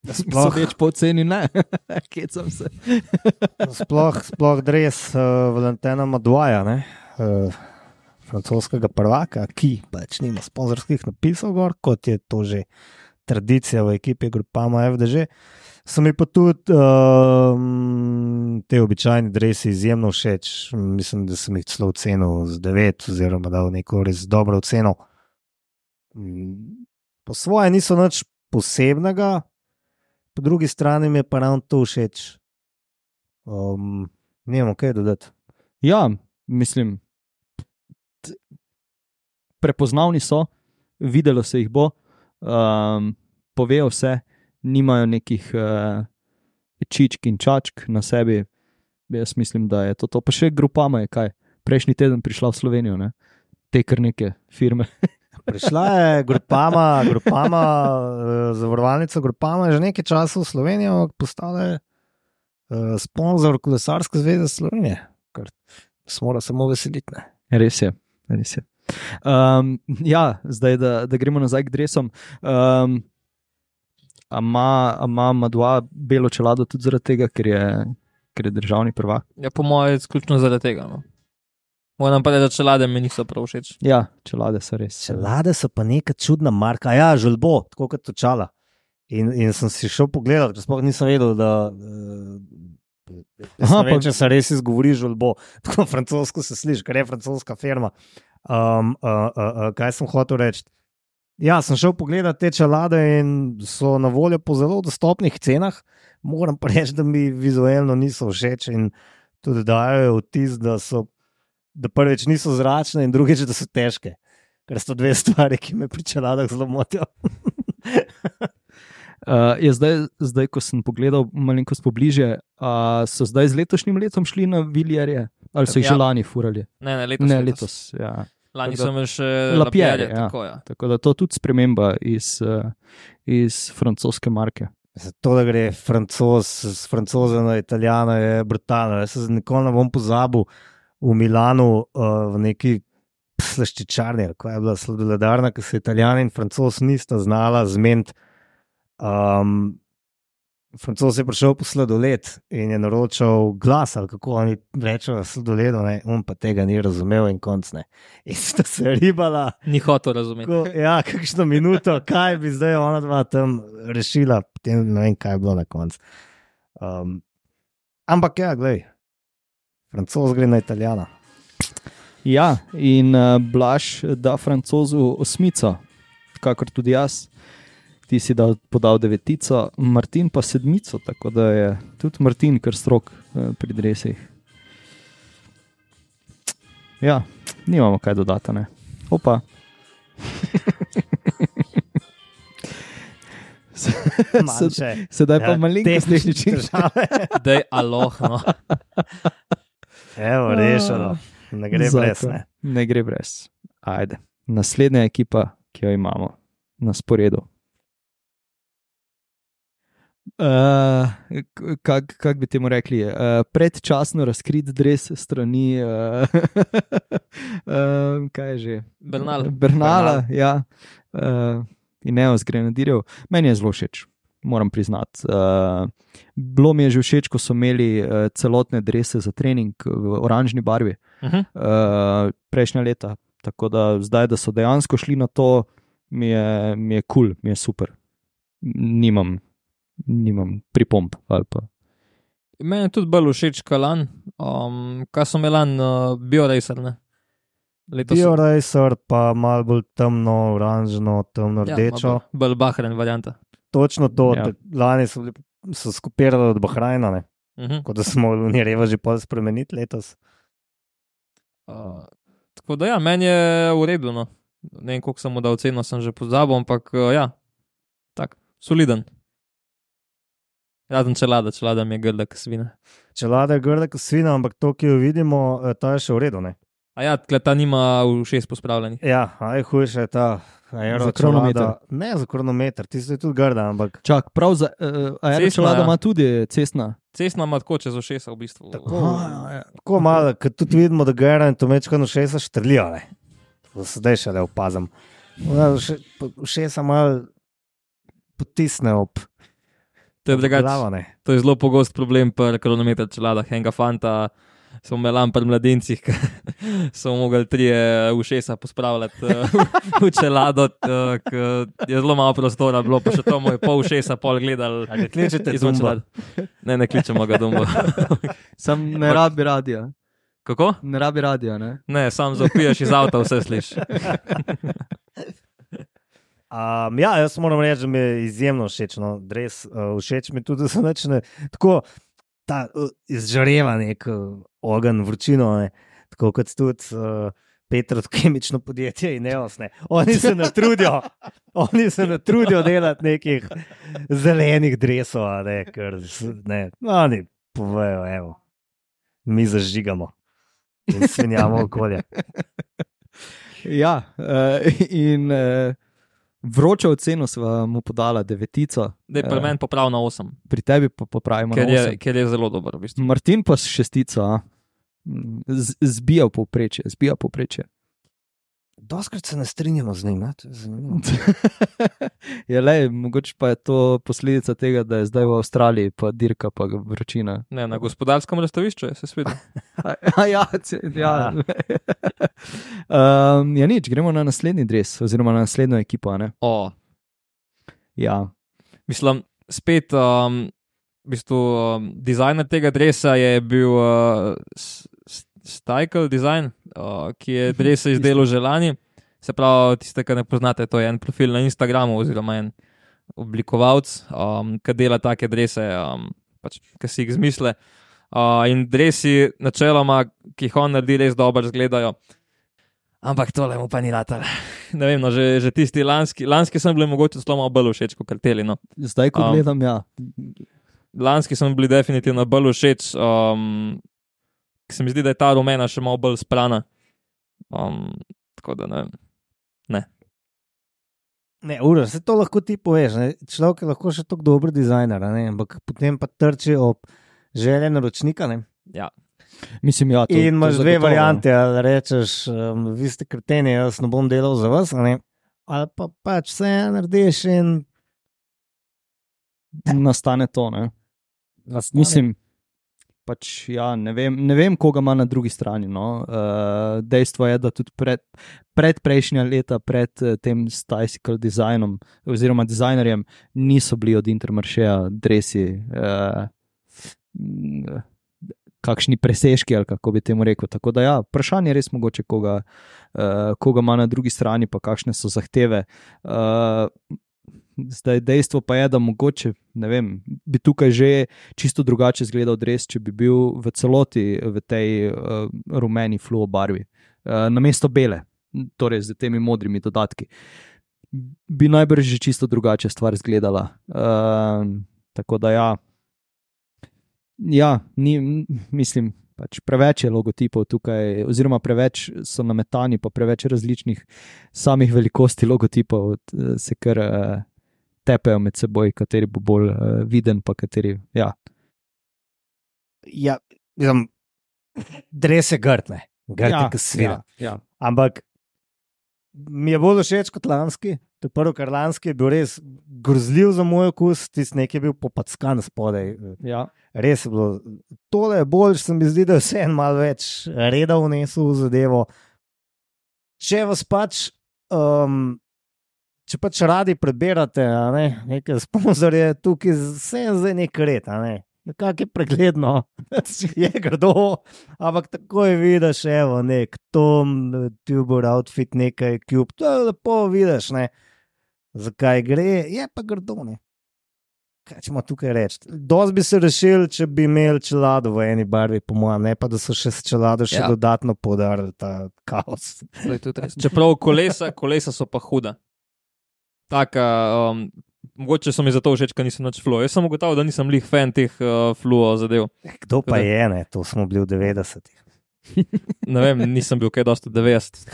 Sploh, Sodeč po ceni, ne, *laughs* kecam se. sploh, sploh dres uh, Valentina Madvaja, ne, uh, francoskega prvaka, ki pač nima sponzorskih napisov, gor, kot je to že tradicija v ekipi Grupama FDŽ. So mi pa tudi um, te običajni dresi izjemno všeč. Mislim, da sem jih celo ocenil z 9, oziroma dal neko res dobro oceno. Mm, Po svoje niso nič posebnega, po drugi strani mi je pa ravno to všeč. Um, ne vem, kaj dodati. Ja, mislim, prepoznavni so, videlo se jih bo, um, povejo vse, nimajo nekih uh, čičk in čačk na sebi. Jaz mislim, da je to. to. Pa še grupama je kaj. Prejšnji teden prišla v Slovenijo, ne? te kar neke firme. *laughs* Prišla je Grupama, Grupama eh, zavarovalnica Grupama, je že nekaj časa v Slovenijo, postala je uh, sponzor Kolesarske zveze Slovenije, kar se mora samo veseliti. Ne? Res je. Res je. Um, ja, zdaj, da, da gremo nazaj k dresom. Um, Ima Madua belo čelado tudi zaradi tega, ker je, ker je državni prvak. Ja, po mojem, izključno zaradi tega. No. Moram pa reči, da čelade mi niso prav všeč. Ja, čelade so res. Čelade so pa neka čudna marka, ja, želbo, tako kot točala. In, in sem si šel pogledat, ker sploh nisem vedel, da. Uh, Aha, vem, pa- če se res izgovori želbo, *laughs* tako francosko se sliši, ker je francoska firma. Um, uh, uh, uh, kaj sem hotel reči? Ja, sem šel pogledat te čelade in so na voljo po zelo dostopnih cenah. Moram pa reči, da mi vizualno niso všeč in tudi dajo vtis, da so da prvič niso zračne, in drugič, da so težke. Ker so dve stvari, ki me pri čeladah zelo motijo. Uh, *laughs* je zdaj, zdaj, ko sem pogledal malenkost pobliže, uh, so zdaj z letošnjim letom šli na Viljarje ali so jih Ja. že lani furali? Ne, ne, letos. Ne, letos. Ja. Lani Tako imel še lapierje. ja. Tako, ja. Tako da to je tudi sprememba iz, uh, iz francoske marke. To, da gre francoz, z francoza na italijana, je brutalno. Jaz se nikoli ne bom pozabil v Milanu, uh, v neki slaščičarni, ko je bila sladoledarna, ki se italijani in francoz nista znala zmeniti. Um, Francoz je prišel po sladoled in je naročal glas, ali kako oni rečejo, sladoledo, ne, on pa tega ni razumel in konc ne. In sta se ribala. Ni hotel razumeti. Ko, ja, kakšno minuto, kaj bi zdaj ona dva tam rešila, potem ne vem, kaj je bilo na koncu. Um, ampak ja, gledaj, francoz gre na italijana. Ja, in uh, Blaž da francozu osmico, kakor tudi jaz. Ti si dal, podal devetico, Martin pa sedmico, tako da je tudi Martin kar strok uh, pri dresih. Ja, nimamo kaj dodati. Ne? Opa. *laughs* Sedaj pa Ja, malenkost tehnične tehničnih težave. Dej aloh. No. *laughs* Evo, rešeno. Ne gre Zakon. brez. Ne. Ne gre brez. Ajde. Naslednja ekipa, ki jo imamo na sporedu. Uh, Kako kak bi temu rekli? Uh, predčasno razkrit dres strani. Uh, uh, *laughs* kaj je že? Bernal. Bernala, ja. Uh, in ne z grenadirjev. Meni je zelo všeč, moram priznati. Uh, bilo mi je že všeč, ko so imeli uh, celotne drese za trening v oranžni barvi Uh -huh. uh, prejšnja leta. Tako da zdaj, da so dejansko šli na to, mi je kul, mi je, cool, mi je super. Nimam, nimam pripomp. ali pa- Meni je tudi bolj všeč kalan, um, kaj so melan, uh, bioracer. Ne? Letos so- Bioracer pa malo bolj temno, oranžno, temno ja, rdečo. bolj bahren varianta. Točno to, Ja. lani so, bili, so skopirali od Bahrajna, ne? Uh -huh. kot da smo Unireva že pol spremeniti letos. uh, tako da ja, meni je v redu. No. Ne vem, koliko sem mu dal ceno, sem že pozabil, ampak uh, ja, tak, soliden. Razen čelada, čelada mi je grda, kot svina. Čelada je grda kot svina, ampak to, ki jo vidimo, eh, to je še v redu. Ne? A ja, tle ta nima v šest pospravljenih. Ja, najhujše je ta. Aero Za kronometer. čelada. Ne za kronometer, ti si tudi grda, ampak Čak, prav za uh, Cestna, aeročelada ja. ima tudi cestna. Cestna ima tako čez ušesa v bistvu. Tako. Aha, ja. tako malo, ker tudi vidimo, da gera in to mečkano še se štrlijo. ne. To Sedaj še le opazim. Še se malo potisne ob To je, drugač, to je zelo pogost problem pri kronometru čeladah. Enega fanta smo imeli pri mladincih, *laughs* ki so mogli trije ušesa pospravljati eh, v čelado, eh, je zelo malo prostora bilo, pa še to mu je pol ušesa pol gledal. A ga kličete Dumba? čelade. Ne, ne kličemo ga domov. *laughs* Sam ne rabi radija. Kako? Ne rabi radija, ne? Ne, sam zapiješ iz avta, vse slišiš. *laughs* Um, ja, jaz moram reči, da mi je izjemno všeč. No, Dres, uh, všeč mi je tudi, da se začne tako ta uh, izžareva nek uh, ogenj, vročino. Ne, tako kot tudi uh, Petro, kemično podjetje in neosne. Oni se ne trudijo, *laughs* oni se ne trudijo delati nekih zelenih dresov, a ne, ker ne, no, oni povejo, evo, mi zažigamo in svinjamo okolje. *laughs* Ja, uh, in uh, vročo oceno smo mu podala devetico, Da je pri Eh, meni popravno 8, pri tebi pa popravimo ker na je, osem. ker je zelo dober. V bistvu. Martin pa s šestico, a? Mm, Z- zbija povprečje, zbija povprečje. Doskrat se ne strinjamo z njim, to je zanimivo. *laughs* je le, mogoče pa je to posledica tega, da je zdaj v Avstraliji, pa dirka, pa vročina. Ne, na gospodarskem razstavišču je se svet. *laughs* Ja, ce- ja. um, *laughs* ja, nič, gremo na naslednji dres, oziroma na naslednjo ekipo. a ne? O, Ja, mislim, spet, um, v bistvu, um, dizajner tega dresa je bil uh, Stajkel Design, uh, ki je drese izdelal že lani. Se pravi, tiste, ki ne poznate, to je en profil na Instagramu, oziroma en oblikovalec, um, ki dela take drese, um, pač, ki si jih izmisle. Uh, in dresi, načeloma, ki jih on naredi, res dobro izgledajo. Ampak tole mu pa ni latar. *laughs* Ne vem, no, že, že tisti lanski, lanski sem bil mogoče celo malo bolj všeč kot karteli. No. zdaj, ko Um, gledam, ja. Lanski sem bil definitivno bolj všeč, um, ker se mi zdi, da je ta rumena še malo bolj sprana. Um, tako da ne vem. Ne, ura, se to lahko ti poveš. Ne? Človek je lahko še tako dober dizajner, a ne? ampak potem pa trči ob želje naročnika. Ne? Ja, Mislim, ja, to, In imaš dve zagotovo. variante, ali rečeš, um, vi ste kreteni, jaz ne bom delal za vas, a ne? ali pa pač vse narediš in Nastane to. Ne? nastane. Mislim, pač, ja, ne, vem, ne vem, koga ima na drugi strani. No. Uh, dejstvo je, da tudi pred, pred prejšnja leta, pred eh, tem Stajsikal dizajnom oziroma dizajnerjem, niso bili od Intermaršeja dresi. Uh, Kakšni presežki, ali kako bi temu rekel. Tako da, ja, vprašanje je res mogoče, koga, uh, koga ima na drugi strani, pa kakšne so zahteve. Uh, Zdaj, dejstvo pa je, da mogoče vem, bi tukaj že čisto drugače izgledal dres, če bi bil v celoti v tej uh, rumeni fluo barvi, uh, namesto bele, torej z temi modrimi dodatki. Bi najbrž že čisto drugače stvar izgledala. Uh, tako da ja, ja ni, mislim. Pač preveč je logotipov tukaj, oziroma preveč so nametani, pa preveč različnih samih velikosti logotipov, se kar tepejo med seboj, kateri bo bolj uh, viden, pa kateri. Ja. Ja, mislim, dres je grtne, grtne, ja, ki svira. Ja, ja. Ampak mi je bolj všeč kot lanski. To je prvo, kar lanski je bil res grozljiv za moj okus, tisti nekaj je bil popackan spodaj. Ja. Res je bilo. Tole je bolj, se mi zdi, da je vse en malo več reda vnesel v zadevo. Če vas pač, um, če pač radi preberate, a ne, neke sponzorje, tukaj vse je zdaj nek red, a ne. Nekako je pregledno, *laughs* je grdo, ampak tako je vidiš, evo, nek Tom, Tuber, outfit, nekaj, kjub, to je lepo vidiš, ne. Zakaj gre, je pa grdo, ne. kaj ćemo tukaj reči? Dost bi se rešil, če bi imeli čelado v eni barvi, po mojem, ne pa da so še s čelado še Ja. dodatno podarili ta kaos. Čeprav kolesa, kolesa so pa huda. Taka, um, mogoče so mi zato všeč, ker nisem več fluo. Jaz sem ugotavljal, da nisem lih fan teh uh, fluo zadev. Kdo pa Tako da- je, ne? to smo bili v 90-ih. *laughs* Ne vem, nisem bil kaj dosti 90.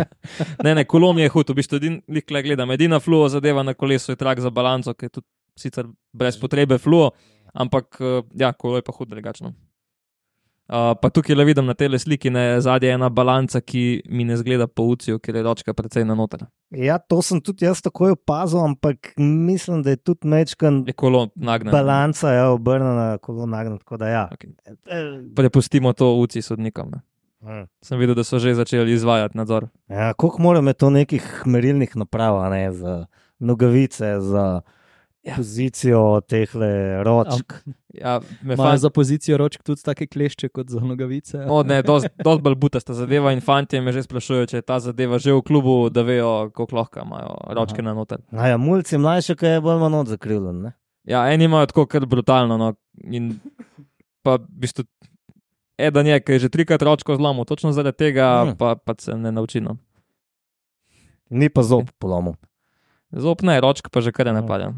*laughs* ne, ne, kolo mi je hud, v bistvu lih le gledam. Edina fluo zadeva na kolesu je trak za balanco, ki je tudi sicer brez potrebe fluo, ampak uh, ja, kolo je pa hud drugačno. Uh, pa tukaj le vidim na tej sliki, ne zadnja je ena balanca, ki mi ne zgleda po ucijo, ker je ročka precej na noter. Ja, to sem tudi jaz takoj opazil, ampak mislim, da je tudi mečkan Je kolo nagnjeno. balanca ja, obrnjena, kolo nagnjena. Tako da ja. Okay. Prepustimo to uci sodnikom. Ne. hm. Sem videl, da so že začeli izvajati nadzor. Ja, koliko mora imeti to nekih merilnih naprav, ne za nogavice, za ja. pozicijo teh ročk. Ja, me Imajo fant, za pozicijo ročk tudi take klešče kot za nogavice. o, ne, dosti dost bolj butasta zadeva in fanti me že sprašujejo, če je ta zadeva že v klubu, da vejo, koliko lahko imajo ročke na noter. Ja, ja, mulci mlajši, kaj je bolj manj odzakrivljen. ne? Ja, eni imajo tako kar brutalno. No, in pa v bistvu, eden je, ki je že trikrat ročko zlomil, točno zaradi tega Hmm. pa, pa se ne nauči. No. Ni pa zob polomil. Zop ne, ročka pa že kar je napadel.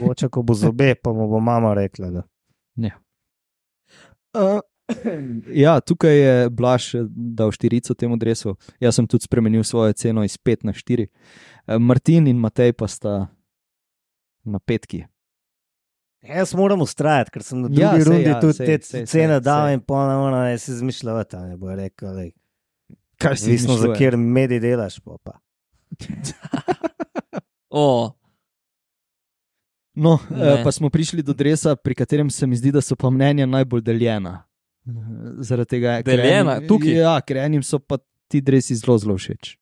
Mogoče, ko bo zobe, pa mu bo mama rekla. Da. Uh, ja, tukaj je Blaž eh, dal štirico temu dresu. Jaz sem tudi spremenil svojo ceno iz 5 na 4. Uh, Martin in Matej pa sta na petki. Jaz moram ustrajati, ker sem na drugi Ja, ja, sej, rundi ja, ja, tudi sej, te sej, cene sej, dal sej. in ponovno ne si izmišljati. Ne bo rekel, lej, Kaj Odvisno, za kjer medij delaš. Pa. *laughs* O, No, Ne. eh, pa smo prišli do dresa, pri katerem se mi zdi, da so pa mnenja najbolj deljena. Zaradi tega, ker Deljena? enim- Tukaj? Ja, ker enim so pa ti dresi zelo, zelo všeč.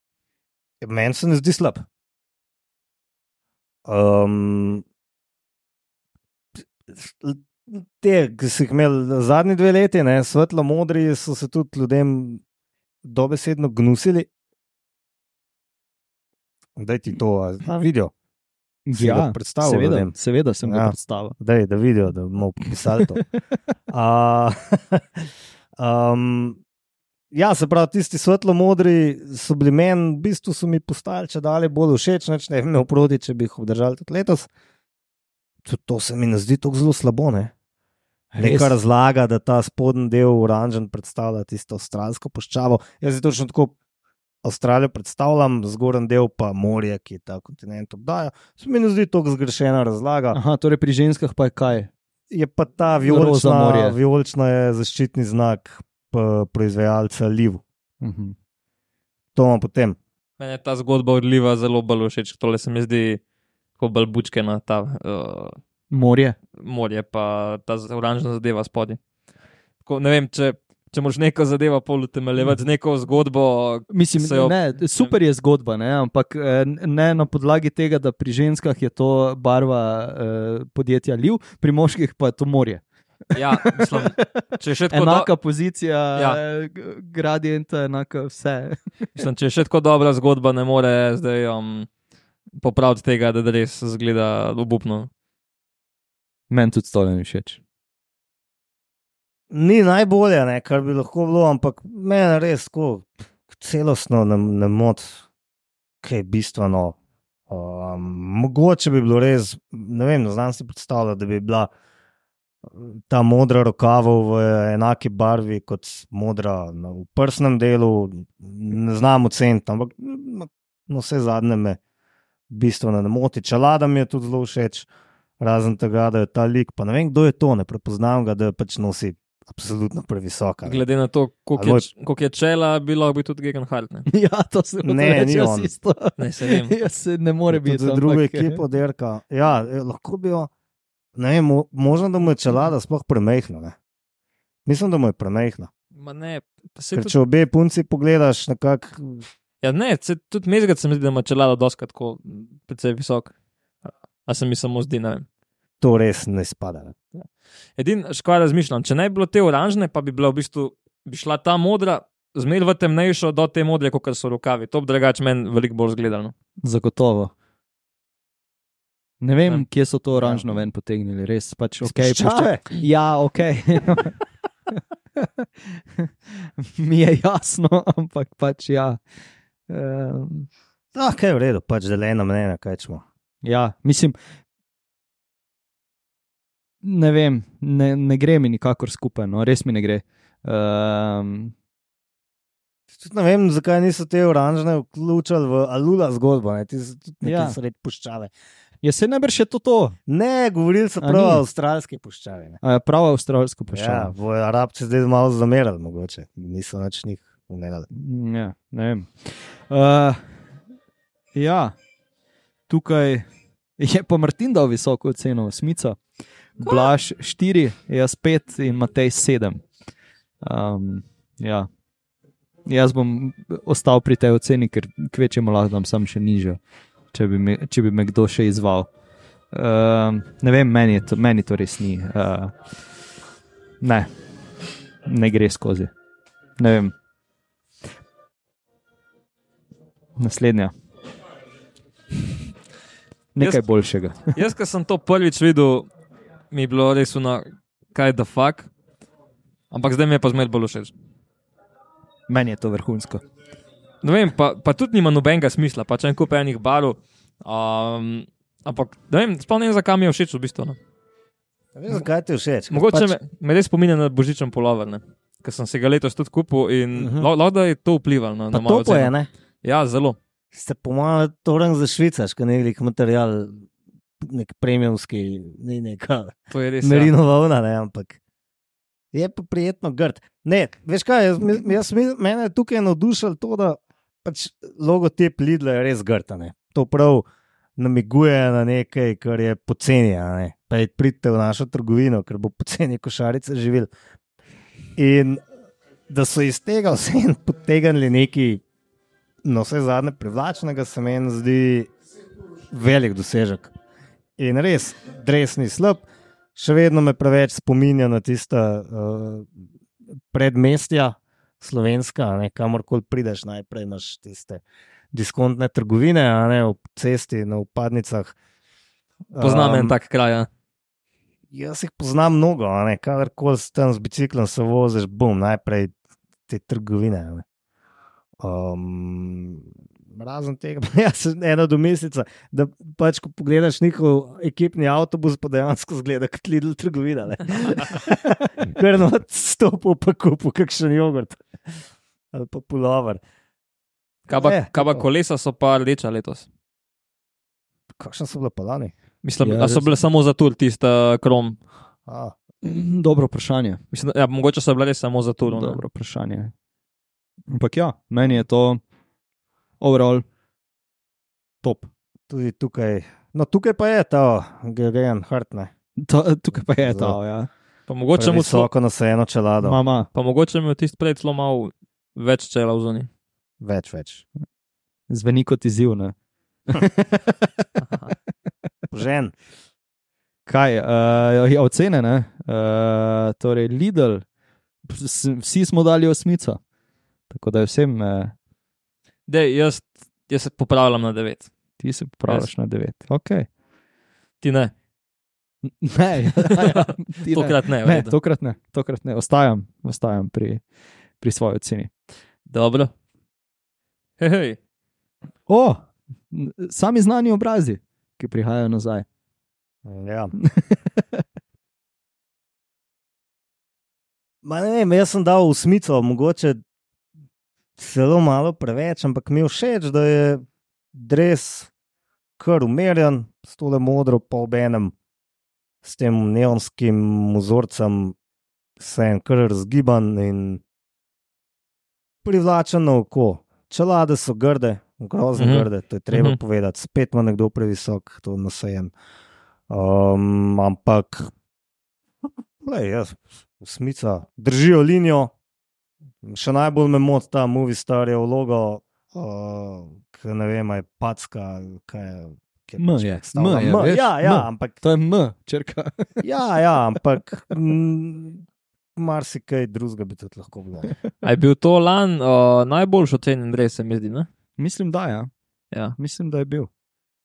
Meni se ne zdi slab. Um, te, ki si jih imel zadnji dve leti, ne, svetlo modri, so se tudi ljudem dobesedno gnusili. Da ti to vidijo, Ga predstavil seveda, ljudem? seveda sem ja. ga Ja. predstavil. Daj, da vidijo, da bomo pisali to. *laughs* A, *laughs* um, ja, se pravi, tisti svetlo modri so bili meni, v bistvu so mi postali če dalje bolj všeč, neč ne bi imel proti, če bi jih obdržali tudi letos. Tudi to se mi ne zdi tako zelo slabo. Ne? Neka razlaga, da ta spodnji del oranžen predstavlja tisto avstralsko puščavo. Jaz si točno tako Avstralijo predstavljam, zgornji del pa morje, ki ta kontinent obdaja. Se mi ne zdi tako zgrešena razlaga. Aha, torej pri ženskah pa je kaj? Je pa ta vijolična, vijolična je zaščitni znak p- proizvajalca Liv. Uh -huh. To imamo potem. Meni je ta zgodba odliva zelo bolj všeč. Tole se mi zdi tako bolj bučkena, ta uh, Morje. morje, pa ta oranžna zadeva spodaj. Tako, ne vem, če, če moraš neko zadevo pol utemeljevati z neko zgodbo. Mislim, Se jo- ne, super je zgodba, ne, ampak eh, ne na podlagi tega, da pri ženskah je to barva eh, podjetja Liv, pri moških pa je to morje. Ja, mislim, če je še tako, do, Enaka pozicija, Ja. gradienta, enaka vse. *laughs* mislim, če je še tako dobra zgodba, ne more zdaj um, popraviti tega, da res zgleda obupno. Meni tudi to ne všeč. Ni najbolje, ne, kar bi lahko bilo, ampak meni res tako celostno ne, ne moti, kaj je bistveno. Um, mogoče bi bilo res, ne vem, znam si predstavljati, da bi bila ta modra rokava v enaki barvi kot modra na v prsnem delu. Ne znam oceniti, ampak na no, vse zadnje me bistveno ne moti. Čelada mi je tudi zelo všeč, razen tega, da je ta lik, pa ne vem, kdo je to, ne prepoznam ga, da pač nosi absolutno previsoka. Glede na to, koliko je, koliko je čela, bi lahko bil tudi. Ne, *laughs* Ja, to se Ne, ni on. isto. ne se vem. *laughs* Jaz se ne more biti. za drugo ekipo derka. Ja, eh, lahko bi jo. Ne, vem, mo, možno, da mu je čelada sploh premehna. Ne? Mislim, da mu je premehna. Ma ne, pa se Ker tudi, če obe punci pogledaš, nekako ja, ne, se, tudi mezgati se mi zdi, da ima čelado doska tako precej visok. A se mi samo zdi, ne vem. To res ne spada. Ne? Edin, škoda razmišljam, če ne bi bilo te oranžne, pa bi bila v bistvu, bi šla ta modra, zmer v temnejšo do te modre, kot so rokavi. To bi drugače meni veliko bolj zgledalo. Zagotovo. Ne vem, Ne. kje so to oranžno ven potegnili, res pač ok. pušča- Puščave. Ja, ok. *laughs* Mi je jasno, ampak pač ja. Um, Ah, kaj je v redu, pač zeleno mnenje, kaj smo. ja, mislim, ne vem, ne, ne gre mi nikakor skupaj, no, res mi ne gre. Um, Tudi ne vem, zakaj niso te oranžne vključili v Alula zgodbo, ne? ti so tudi Ja. ja. sred puščave. je se najbrž je to to, Ne, govorili so prav o avstralski puščavi. A je prava avstralska Ja, bojo Arabci zdaj malo zamerali, mogoče. Niso več njih umenili. Ja, ne vem. Uh, ja, tukaj je pa Martin dal visoko oceno, smica. Blaž 4, jaz 5 in Matej 7. Um, ja. Jaz bom ostal pri tej oceni, ker kvečemo lahko dam sam še nižjo, če bi me, če bi me kdo še izval. Um, ne vem, meni, to, meni to res ni. Uh, ne, ne gre skozi. Ne vem. Naslednja. Nekaj Jaz- boljšega. Jaz, ko sem to prvič videl, mi je bilo res ono, kaj da fuk. Ampak zdaj mi je pa zmeraj bolj všeč. Meni je to vrhunsko. Ne vem, pa, pa tudi nima nobenega smisla, pa če en kup enih barov. Um, ampak ne vem, sploh ne vem, zakaj mi je všeč v bistvu. No. Ne vem, zakaj ti je všeč. Mogoče pač, me, me res spominja na božičen polover, ker sem se ga letos tudi kupil in uh Mhm. -huh. lahko da je to vplivalo no, na, Pa na mojo to pa je, ne? Ja, zelo. Se po mojem, to rang za švicarski, ne nek material, nek premiumski, ni neka To je res. Ja. merino volna, ne, ampak je pa prijetno grd. Ne, veš kaj, jaz, jaz, mi- mene je tukaj navdušilo to, da pač logotip Lidla je res grd. To prav namiguje na nekaj, kar je poceni, ne. Pridite v našo trgovino, ker bo poceni košarice živeli. In da so iz tega vse potegnili nekaj, no vse zadnje privlačnega, se meni zdi velik dosežek. In res, dres ni slab, še vedno me preveč spominja na tista uh, predmestja, slovenska, ne, kamorkoli prideš, najprej imaš tiste diskontne trgovine, a ne ob cesti, na upadnicah. Poznam en tak kraj. Ja. Jaz jih poznam mnogo, kadarkoli s tem z biciklom se voziš, bom najprej te trgovine. ne. Um, razen tega, pa *laughs* jaz sem ena domislica, da pač, ko pogledaš njihov ekipni avtobus, pa dejansko zgleda kot Lidl trgovina. ne. *laughs* Ker no, stopil pa kupu kakšen jogurt ali pa pulover. Kaj pa, Je, kaj pa to. kolesa so pa rdeča letos? Kakšne so bile pa lani? Mislim, Ja, ja, so bile samo za tur, tista krom. A, Mm, Dobro vprašanje. Mislim, da, ja, mogoče so bile samo za tur. Dobro vprašanje. Ampak ja, meni je to overall top. tudi tukaj. No, tukaj pa je ta Gegen Hartne. To, tukaj pa je Zelo. ta, ja. Pa mogoče mu celo, Visoko nasajeno čelado. Mama, pa mogoče mu je tisti prej celo malo več čela v zoni. Več, več. zveni kot izziv. Ne? *laughs* Žen. Kaj, uh, ja, ocene, ne? Uh, torej, Lidl, vsi smo dali osmico. Tako da je vsem, uh, Dej, jaz, jaz se popravljam na devet. ti se popravljaš na devet. Okay. Ti ne, *laughs* Ne, ja, ja, ne. tokrat ne. Ne, tokrat ne, tokrat ne. Ostajam, ostajam pri, pri svoji oceni. Dobro. Hej, hej. O, sami znani obrazi, ki prihajajo nazaj. Ja. *laughs* Ma ne vem, jaz sem dal usmico, mogoče zelo malo preveč, ampak mi je všeč, da je dres kar umerjen, s tole modro, pa ob enem, s tem neonskim vzorcem, se en kar razgiban in privlačen na oko. Čelade so grde, grozno Mhm. mhm. grde, to je treba Mhm. mhm. povedati. Spet ima nekdo previsok, to nasajem. Um, ampak, lej, jaz, smica, držijo linijo. Še najbolj me moti ta movie star je vlogo, uh, ki ne vem, je packa, kaj je. M pač je, predstavlja M je, M. veš, Ja, ja, M. ampak, To je M, črka. *laughs* ja, ja, ampak mm, marsikaj drugega bi tudi lahko bilo. Je bil to lan uh, najboljši ocenjen res, se mi zdi. Ne? Mislim, da ja. Ja. Mislim, da je bil.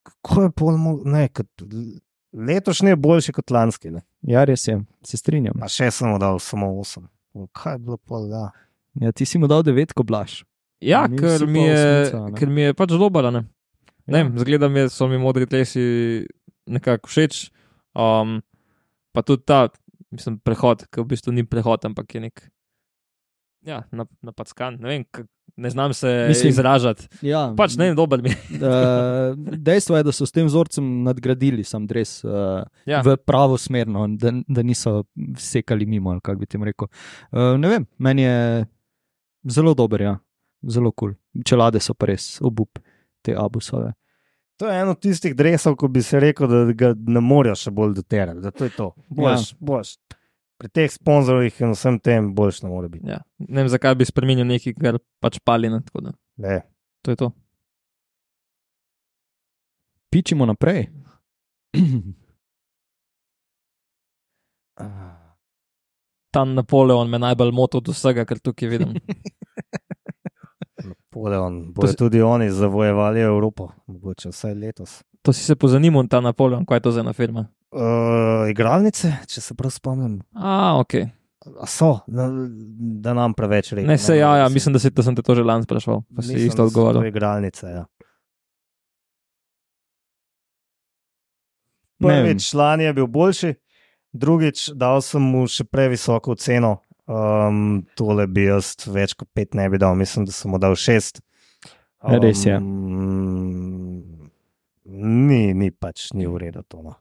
kako je pol, mo- ne, kot, letošnji je boljši kot lanski. Ne. Ja, res je, se strinjam. A še sem dal samo 8. Kaj je bilo pol, ja. Ja, ti si mu dal devetko, blaš. Ja, Mi ker mi, je, osmica, ker mi je pač dobro. Ne, ne Ja. zgleda mi, so mi modri tlesi nekako všeč. Um, pa tudi ta, mislim, prehod, ki v bistvu ni prehod, ampak je nek. Ja, nap- napadskan, ne vem, ne znam se Mislim- izražati. Ja, Pač ne dober mi *laughs* dejstvo je, da so s tem vzorcem nadgradili sam dres uh, Ja. v pravo smer, no, da, da niso sekali mimo. Kako bi tem rekel. Uh, ne vem, meni je zelo dober, ja. zelo kul. Cool. Čelade so pa res obup, te abusove. To je eno tistih dresov, ko bi se rekel, da ga ne morejo še bolj doterati. Da to je to. Boljš, ja. boljš. Pri teh sponzorjih in vsem tem boljš ne more biti. Ja. Ne vem, zakaj bi spremenil nekaj, kar pač pali. Ne, tako da, Ne. to je to. Pičimo naprej. *clears throat* Ta Napoleon me najbolj moti od vsega, kar tukaj vidim. *laughs* Napoleon. Bodo tudi oni zavojevali Evropo, mogoče vsaj letos. To si se pozanimal, ta Napoleon, kaj je to za ena firma. Uh, igralnice, če se prav spomnim, A, ok. A so, da, da nam preveč reče. Ne, se, ja, ja, mislim, da, si, da sem te to že lani sprašval, pa si isto odgovoril. Igralnice, ja. Ne vem. Prvič član je bil boljši, drugič dal sem mu še previsoko ceno. Um, tole bi jaz več kot pet ne bi dal, mislim, da sem mu dal šest. Ja, res je. Um, ni, ni pač, ni v redu to. No.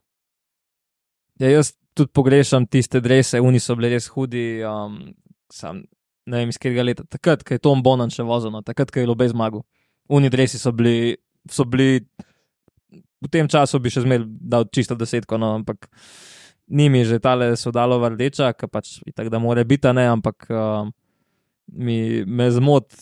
Ja, jaz tudi pogrešam tiste drese, oni so bili res hudi. Um, sam, ne vem, iz katerega leta. Takrat, ko je Tom Bonan še vozil, no, takrat, ko je Lobej zmagal. Oni dresi so bili, so bili, v tem času bi še zmeraj dal čisto desetko, no, ampak njimi že tale so dalo rdeča, ki pač tako da more biti, a ne, ampak um, mi, me zmot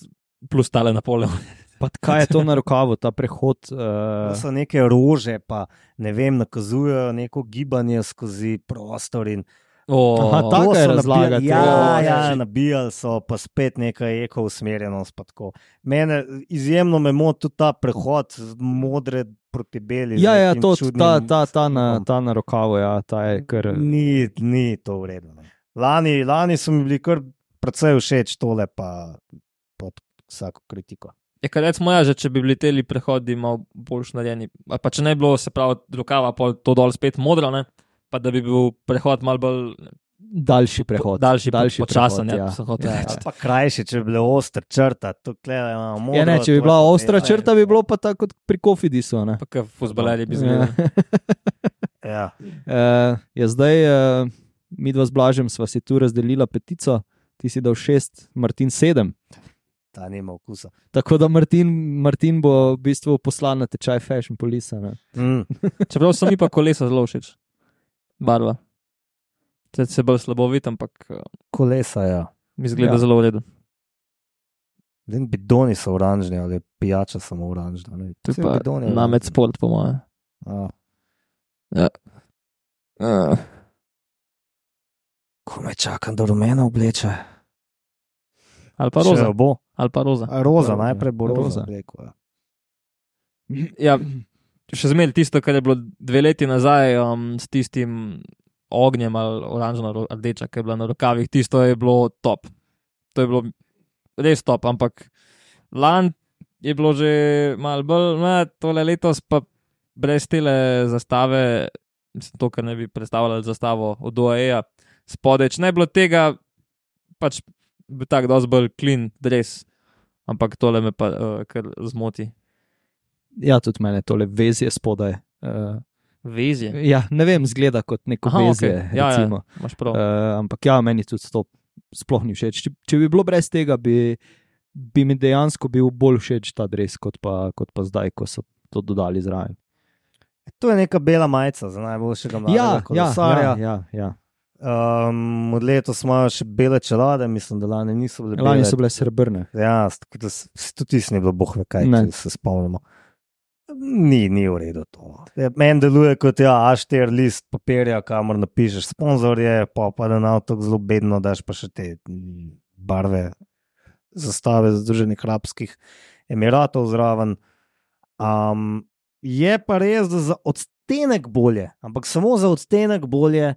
plus tale Napoleon. *laughs* Pa kaj je to na rokavu, ta prehod? To Uh, so neke rože, pa ne vem, nakazujejo neko gibanje skozi prostor. In Oh, Aha, to taka je so razlaga. Ja, ja, Že- nabijali so pa spet nekaj eko usmerjenost. pa tako. Mene izjemno me moti tudi ta prehod modre proti beli. ja, ja, to, čudnim ta, ta, ta, na, ta na rokavu, ja, ta je kar. Ni, ni to vredno. ne. Lani, lani so mi bili kar precej všeč tole, pa pod vsako kritiko. Je kaj recimo, ja, že če bi bili teli prehodi malo bolj narejeni, pa če ne bi bilo, se pravi, rokava, pa to dol spet modro, ne? pa da bi bil prehod malo bolj Daljši prehod. daljši, daljši počasen. prehod, Ja, ja. sem hotel Ja, krajši, če bi bila ostra črta, tukaj imamo modro. Ja, ne, če bi bila ostra te- črta, bi bilo pa tako kot pri Kofidisu. a ne. Pa kaj fuzbalerji bi Ja. zgledali. *laughs* Ja. Uh, ja, zdaj, uh, mi dva z Blažem sva si tu razdelila petico, ti si dal šest, Martin sedem. Ta nima okusa. Tako da Martin, Martin bo v bistvu poslan na tečaj Fashion Police. ne. Mm. Čeprav so mi pa kolesa zelo všeč, barva. Zdaj se bolj slabo vidi, ampak eh, Kolesa, ja. mi zgleda Ja. zelo v redu. Vem, bidoni so oranžni, ali pijača samo oranžna. ne. To je pa bidoni namet sport, po mojem. Ja. Uh, Ko me čakam, da rumena obleče. ali pa roza. Ali pa roza. A, Roza, Roza, najprej bo roza. roza. Rekel, ja. Ja, še zmeraj tisto, kar je bilo dve leti nazaj um, s tistim ognjem ali oranžno rdeča, ki je bila na rokavih, tisto je bilo top. To je bilo res top, ampak lani je bilo že malo bolj, ne, tole letos pa brez tele zastave, mislim, to, kar ne bi predstavljali zastavo od OAE-ja, spodaj, če ne bi bilo tega, pač bi tako dosti bolj clean dress, ampak tole me pa uh, kar zmoti. Ja, tudi mene tole vezje spodaj. Uh, Vezje. ja, ne vem, zgleda kot neko Aha, vezje. okej. Ja, ja. recimo. Prav. Uh, ampak ja, meni tudi to sploh ni všeč. Če, če bi bilo brez tega, bi, bi mi dejansko bil bolj všeč ta dres, kot pa, kot pa zdaj, ko so to dodali zraven. To je neka bela majica za najboljšega mladega Ja, ja, ja, ja, ja. Um, od letos imajo še bele čelade, mislim, da lani niso bile. Lani bele. so bile srebrne. Ja, tako da s- s- tudi tisti ni bilo, boh ve kaj, Ne. če se spomnimo. Ni, ni v redu to. Ja, Meni deluje kot ja, A4 list papirja, kamor napišeš sponzor je, pa pa da na to zelo bedno daš pa še te barve zastave Združenih arabskih emiratov zraven. Um, Je pa res, da za odtenek bolje, ampak samo za odtenek bolje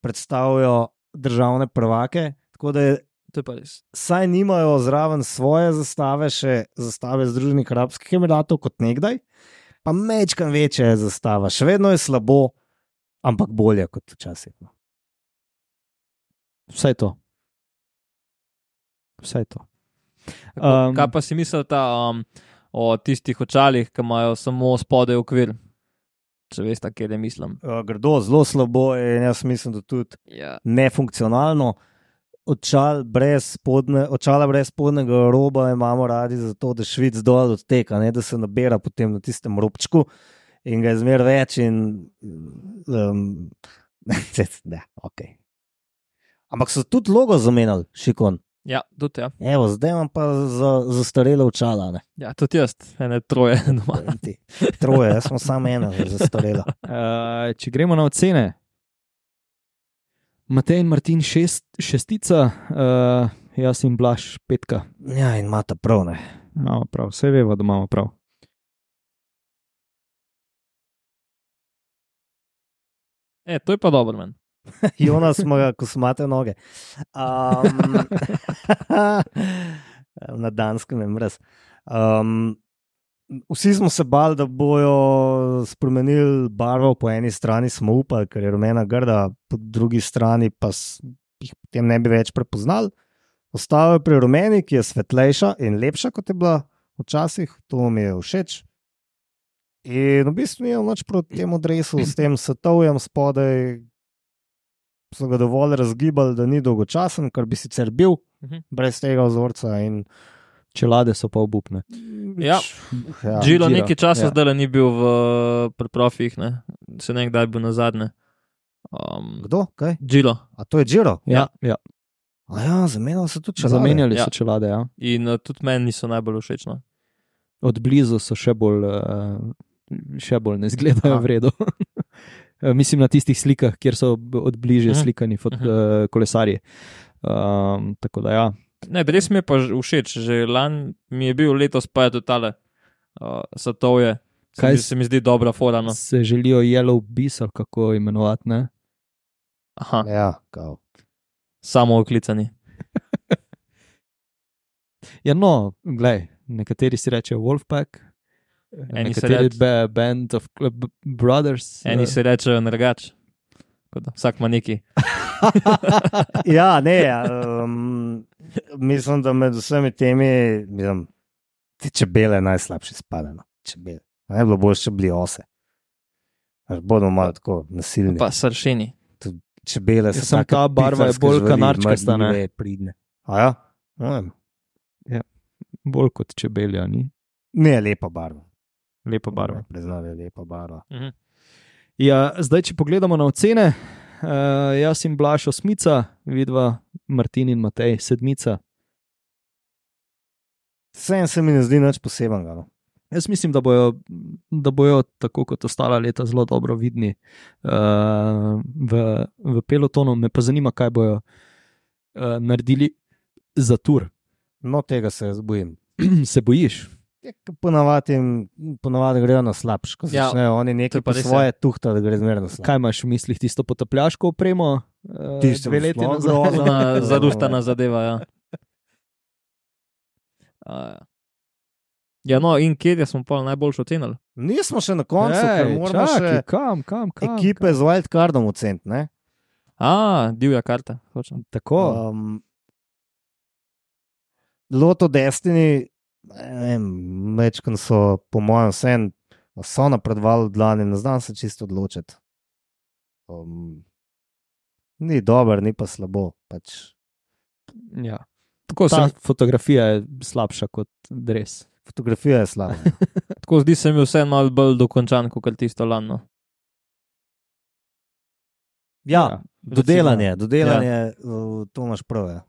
predstavljajo državne prvake. Tako da je, To je pa res. saj nimajo zraven svoje zastave, še zastave Združenih arabskih emiratov kot nekdaj, pa mečkam večja je zastava. Še vedno je slabo, ampak bolje kot včasih. no. Vse to. Vse to. Tako, Um, kaj pa si mislite um, o tistih očalih, ki imajo samo spodaj okvir? Če veste, kje je mislim. Uh, grdo, zelo slabo in jaz mislim, da tudi Ja. nefunkcionalno. Očal brez spodne, očala brez spodnega roba imamo radi zato, da švic dol odteka, ne da se nabira potem na tistem robčku in ga je zmer več. In, um, *laughs* ne, okay. Ampak so tudi logo zamenjali, šikon. ja, tudi ja. Evo, zdaj imam pa za, za starele očala. Ne. ja, tudi jaz, ene troje *laughs* doma. Ti, Troje, jaz sem samo ena za starela. Uh, *laughs* če gremo na ocene. Matej in Martin šest, šestica, uh, jaz in Blaž petka. Ja, in imata prav, ne. Imamo prav, vse vemo, da imamo prav. E, to je pa dobro, men. *laughs* Jonas ima ga, ko smate noge. Um, *laughs* na danskem je mrz. Um, vsi smo se bali, da bojo spremenili barvo, po eni strani smo upali, ker je rumena grda, po drugi strani pa jih potem ne bi več prepoznali. Ostalo je pri rumeni, ki je svetlejša in lepša, kot je bila včasih, to mi je všeč. In v bistvu ni nič proti temu drevesu, s tem svetovjem spodaj, so ga dovolj razgibali, da ni dolgočasen, kar bi sicer bil, Mhm. brez tega vzorca. In, Čelade so pa obupne. Ja. ja. Žilo Giro, nekaj časa ja. ja. zdaj ni bil v preprofih, ne? se nekdaj bil na zadnje. Um, Kdo? Kaj? Žilo. A to je Džiro? Ja, ja. A ja, zamenjali so tudi čelade. Zamenjali Ja. so čelade. Ja. In uh, tudi meni niso najbolj všeč. No. Od blizu so še bolj, uh, še bolj ne izgledajo v redu. *laughs* Eh, Mislim na tistih slikah, kjer so od bližje Mhm. slikani fot, uh, kolesarji. Um, tako da ja. Ne, res mi je pa že všeč, že lani mi je bil letos pa je totale uh, satovje. Se, Kaj se mi zdi dobra fora. No. Se želijo Yellow Beast kako imenovati. Ne? Aha, Ja, kao. samo oklicani. *laughs* Ja, no, glej, nekateri si rečejo Wolfpack, Eni se nekateri reč- be, Band of Brothers. Eni eh, se rečejo nergač. Vsak ima neki. *laughs* *laughs* ja, ne. Um, mislim, da med vsemi temi, mislim, te čebele najslabše spadajo. Čebele. Bolje, če bi bili ose. Až Bodo malo tako nasilni. Pa sršeni. čebele Ja, so samo ta barva je bolj kanarčkasta, ne? Pridne. A ja? Ne, vem. Bolj kot čebelja, ni ne, lepa barva. lepa barva. Priznam, je lepa barva. Mhm. Ja, zdaj, če pogledamo na ocene, uh, jaz in Blaž osmica, vidva Martin in Matej sedmica. Vsem se mi ne zdi nič posebnega. No. Jaz mislim, da bojo, da bojo tako kot ostala leta zelo dobro vidni uh, v, v pelotonu. Me pa zanima, kaj bojo uh, naredili za tur. no, tega se jaz bojim. *clears throat* Se bojiš? Ponavadi, ponavadi grejo na slabš, ko Ja, začnejo oni nekaj po ja. svoje tuhta, da gre zmerno slabš. Kaj imaš v mislih, tisto potapljaško opremo? Uh, Tisto dve leti nazaj. grozno. Ona *laughs* Zaruštana zadeva. Ja. Uh, ja, no, in kje smo pa najboljši ocenili? Nismo še na koncu, ker Ej, moramo čakaj, še kam, kam, kam, ekipe kam. z wildcardom oceniti. ne? A, divja karta. Točno. Tako. Um, Loto Destiny, večkrat so, po mojem, vse so napredovali od lani, ne znam se čisto odločiti. Um, ni dober, ni pa slabo. Pač. Ja. Tako, Ta se, fotografija je slabša kot dres. Fotografija je slaba. *laughs* tako zdi se mi vse malo bolj dokončan kot tisto lano. Ja, dodelanje, dodelanje, ja. to imaš prav.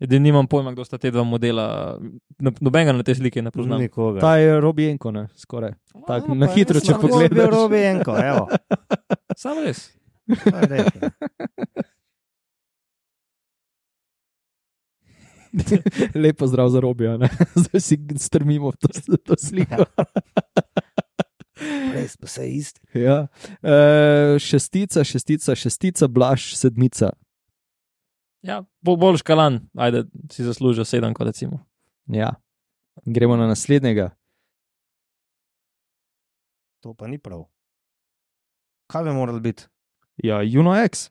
Ja. Edini nimam pojma, kdo sta te dva modela. No- Nobenega na te slike ne poznam. Nikogar. Ta je Robijenko, ne, skoraj. Tak, A, na hitro, če pogledaš. bil Robi enko, evo. *laughs* Samo res. To je ja. *laughs* Lepo zdrav za Robijo, ne? *laughs* zdaj si strmimo v to, to sliko. res, pa vse isti. Ja. Uh, šestica, šestica, šestica, blaš, sedmica. Ja, bo bolj škalan, ajde si zaslužijo sedem, kot recimo. Ja. Gremo na naslednjega. To pa ni prav. Kaj bi moralo biti? Ja, Juno X.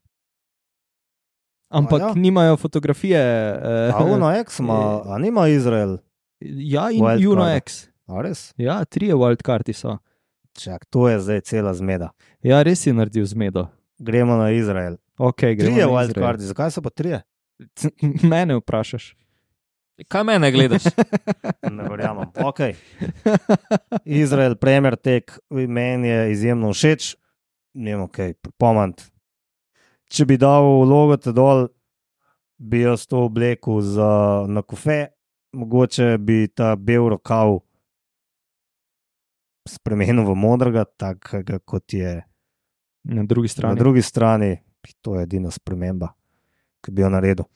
Ampak A ja. nimajo fotografije. A Uh, Uno X ima, a nima Izrael. ja, in Wildcarda. Juno X. A res? Ja, trije wildcardi so. Čak, to je zdaj cela zmeda. Ja, res si naredil zmedo. Gremo na Izrael. Okay, Trije na Izrael. wildcardi, zakaj so pa trije? *laughs* Mene vprašaš. Kaj mene gledaš? *laughs* Ne verjamem. Okay. Izrael, premier tek, meni je izjemno všeč, ne vem, kaj, pomant. Če bi dal vlogo te dol, bi jaz to oblekel za na kofe, mogoče bi ta bel rokav spremenil v modrega, takega kot je Na drugi strani. na drugi strani. To je edina sprememba, ki bi jo naredil.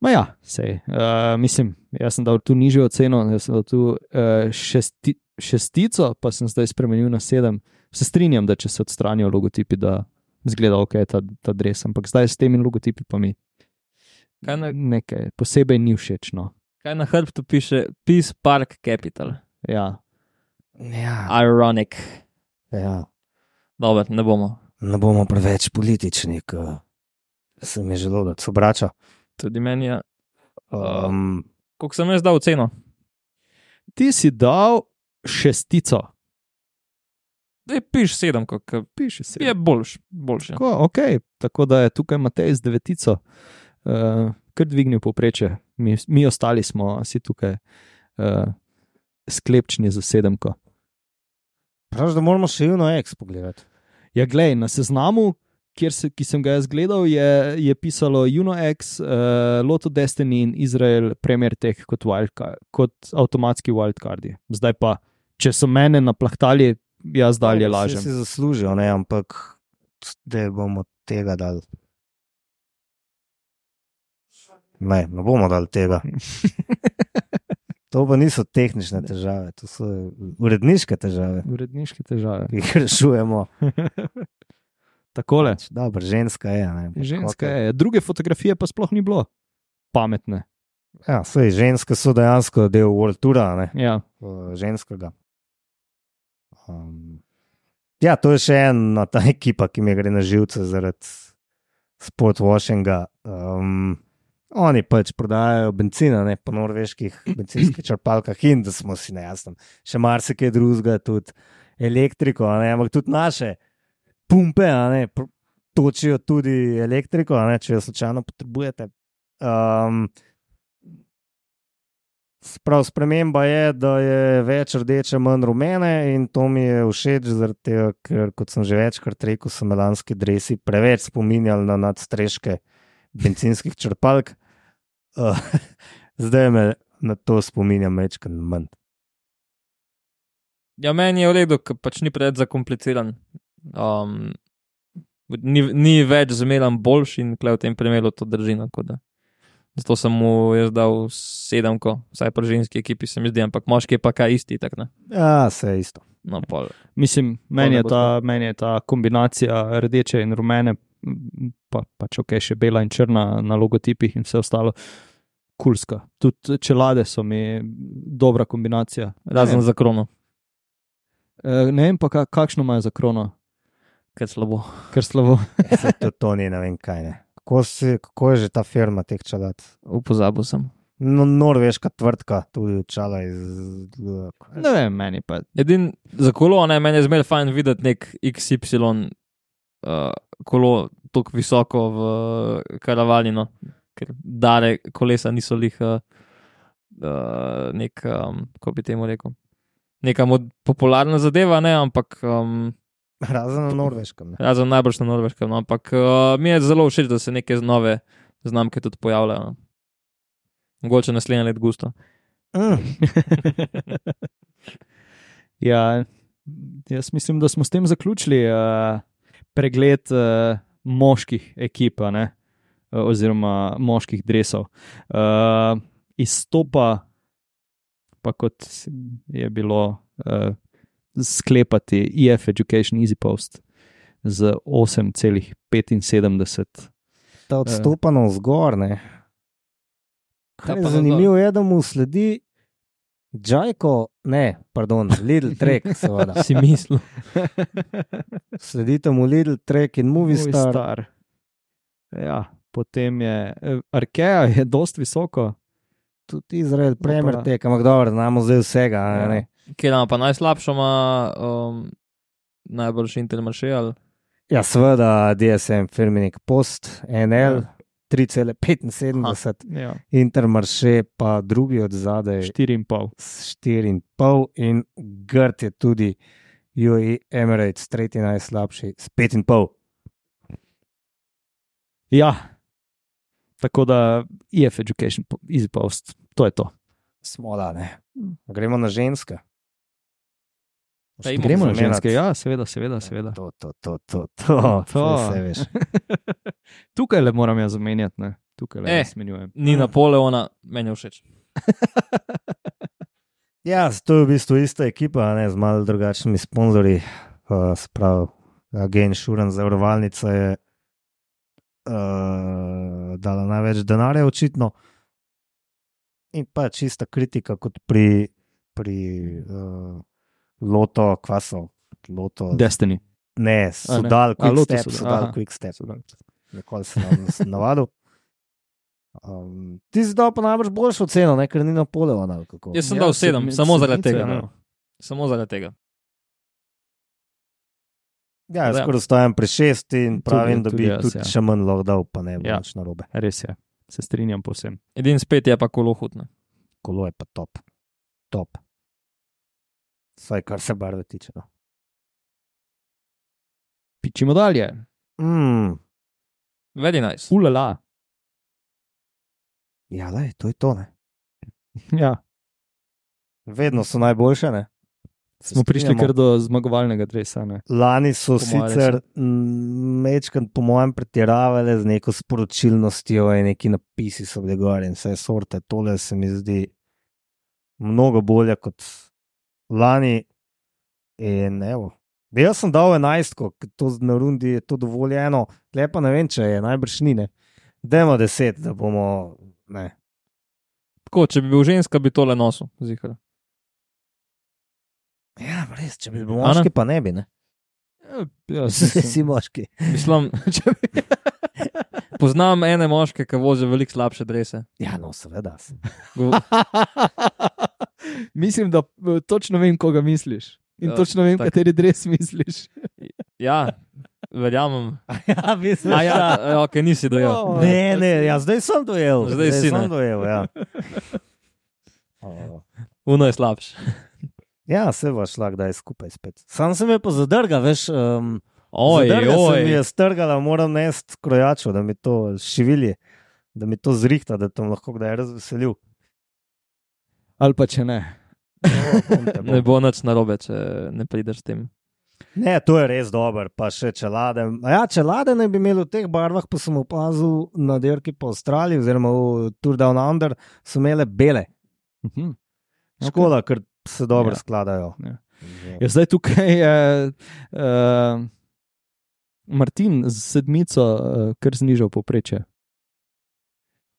Ma ja, sej. Uh, mislim, jaz sem dal tu nižjo oceno, jaz sem dal tu uh, šesti, šestico, pa sem zdaj spremenil na sedem. Se strinjam, da če se odstranijo logotipi, da zgleda ok, ta, ta dres, ampak zdaj s temi logotipi pa mi Kaj na, nekaj posebej ni všeč. No. kaj na hrbtu piše Peace Park Capital. Ja. Ja, Ironic. ja. Dobro, ne bomo. Ne bomo preveč politični, ker se mi je želodec obrača. Tudi meni je. Uh, Um, koliko sem jaz dal oceno? Ti si dal šestico, Zdaj piš sedem, kot piši se. je boljš, boljše. Tako, okay. Tako da je tukaj Matej z devetico, uh, kar dvignil povprečje. Mi, mi ostali smo si tukaj uh, sklepčni za sedemko. Prav, da moramo še Juno X pogledati. Ja, glej, na seznamu, se, ki sem ga jaz gledal, je, je pisalo UnoX, uh, Loto Destiny in Izrael, Premier Tech kot, wildcard, kot avtomatski wildcardi. Zdaj pa, če so mene naplahtali, jaz dalje Vsi lažem. Si zaslužijo, ne, ampak da bomo tega dali. Ne, ne bomo dali tega. *laughs* To pa niso tehnične težave, to so uredniške težave, Uredniške težave. ki jih rešujemo. *laughs* Takole, Dobro, ženska je. Ne, ženska je. Druge fotografije pa sploh ni bilo. Pametne. Ja, sej, ženske so dejansko del World Toura, ne, Ja. eh, ženskega. Um, ja, to je še ena ta ekipa, ki mi gre na živce zaradi sportwashinga. Um, oni pač prodajajo benzina ne, po norveških benzinskih *clears throat* črpalkah in da smo si nejasni. Še marsikaj drugega, tudi elektriko, a ne, ampak tudi naše pumpe, ne, točijo tudi elektriko, ne, če jo slučajno potrebujete. Um, Sprav sprememba je, da je več rdeče, manj rumene, in to mi je všeč, tega, ker, kot sem že večkrat rekel, so melanski dresi preveč spominjali na nadstreške benzinskih črpalk. Uh, *laughs* zdaj me na to spominja večkrat manj. Ja, meni je v redu, ker pač ni preveč zakompliciran. Um, ni, ni več zmeren boljši in v tem primeru to drži. no. Zato sem mu jaz dal sedemko, vsaj pri ženski ekipi se mi zdi, ampak moški je pa kaj isti. Tak, ne. Ja, vse je isto. no, pol. Mislim, meni ne je, ta, meni je ta kombinacija rdeče in rumene, pa, pač ok, še bela in črna na logotipih in vse ostalo, kulska. Tudi čelade so mi dobra kombinacija. Razen za krono, vem, ne vem pa, ka, kakšno imajo za krono, ker slabo. ker slabo. *laughs* Saj to, to ni ne vem kaj. Ne. Kako, si, kako je že ta firma teh čalat? Upozabil sem. No, norveška tvrdka, tudi čala iz. Ne vem, meni pa. Edin za kolo, ne, meni je zmeraj fajn videti nek XY uh, kolo tako visoko v karavani, no, ker dare kolesa niso lih uh, uh, nek, um, kako bi temu rekel. Neka mod, popularna zadeva, ne, ampak um, Razen na norveškem. ne. razen najbrž na norveškem. No, ampak uh, mi je zelo všeč, da se neke nove znamke tudi pojavljajo. No. Mogoče naslednje let gusto. Mm. *laughs* Ja, jaz mislim, da smo s tem zaključili uh, pregled uh, moških ekip, ne, uh, oziroma moških dresov. Uh, izstopa, pa kot je bilo uh, sklepati EF Education Easy Post z 8,75. Ta odstopano zgor. Ne. Zanimivo, je, da mu sledi Džajko, ne, pardon, Lidl Trek, seveda. *laughs* Si mislil. *laughs* Sledite mu Lidl Trek in Movistar. Movistar. Ja, potem je eh, Arkea, je dost visoko. Tudi Izrael, Premier pa- Tek, ampak dobro, znamo zdaj vsega. Ja. ne. Kje ima pa najslabšo, ima um, najboljši intermarše ali Ja, seveda, DSM, Firminik Post, NL, 3,75, Ja, Intermarše pa drugi od zadaj 4,5. s 4,5 in Grd je tudi UAE Emirates, tretji najslabši s 5,5. Ja, tako da EF Education po- Easy Post, to je to. Smo da, ne. Gremo na ženske. Imamo Gremo na ženske, ja, seveda, seveda. seveda. To, to, to, to, to, To. Vse. *laughs* Tukaj le moram jaz zamenjati, ne? tukaj le Eh. smenjujem. ni Napoleona, meni je všeč. *laughs* Ja, to je v bistvu ista ekipa, ne, z malo drugačnimi sponzorji. Uh, Sprav, Again Insurance, zavarovalnica je uh, dala največ denarja, očitno. In pa čista kritika, kot pri, pri uh, Loto, kvasov. Loto, Destiny. ne, ne. sodal, A, quick step, Sudal, sodal, aha. quick step. Nikoli se nam nisem *laughs* navadil. Um, ti si dal pa najbrž boljšo ceno, ne, ker ni ali kako. Jaz sem Ja, dal sedem, sedmi- samo zaradi tega. ja. no. Samo zaradi tega. Ja, jaz Ja. skoraj stajam pri šesti in Tudi- pravim, da tudi bi jaz, tudi ja. še manj lahko dal, pa ne bo Ja. nič narobe. Res je, se strinjam povsem. Edini spet je pa kolo hudno. Kolo je pa top. top. Vsaj kar se barve tiče. No. Pičimo dalje. Mm, Very nice. Ulala. ja, lej, to je to. Ne. *laughs* Ja, Vedno so najboljše. Ne. Smo prišli strinjamo. kar do zmagovalnega dresa. Ne? Lani so Po sicer mečkant, po mojem, pretiravali z neko sporočilnostjo, in neki napisi so bili gor in vse sorte. Tole se mi zdi mnogo bolje kot lani. In evo. Jaz sem dal 11, ker to na rundi je to dovoljeno, lepa ne vem, če je najbrž ni. ne. Dajmo 10, da bomo. Ne. Tako, če bi bil ženska, bi tole nosil. Zihar. Ja, res, če bi bil moški, pa ne bi. Ne? Ja, *laughs* si moški. Mislim, *laughs* poznam ene moške, ki vozijo veliko slabše drese. Ja, no, seveda. Go- *laughs* *laughs* Mislim, da eh, točno vem, koga misliš. In Ja, točno vem, tak. kateri dres misliš. Ja, verjamem. *laughs* ja, mislim, A ja, ok, nisi dojel. Oh. Ne, ne, ja, zdaj sem dojel. Zdaj si, sem ne. dojel. Ja. O, *laughs* Uno je slabše. ja, se bo šla kdaj skupaj spet. Sam se me pa zadrga, veš. Um, Oj, se mi oj. je strgala, moram nesti krojačo, da mi to šivilje, da mi to zrihta, da tam lahko kdaj razveselil. Ali pa če ne. O, bom te, bom. Ne bo nič narobe, če ne prideš tem. Ne, to je res dober, pa še čelade. A Ja, čelade ne bi imeli v teh barvah, pa sem opazil na dirki po Avstraliji, oziroma v Tour Down Under, so imele bele. Mhm. Škoda, ker se dobro Ja. skladajo. Ja. Ja, zdaj tukaj je uh, Martin z sedmico uh, kar znižal povprečje.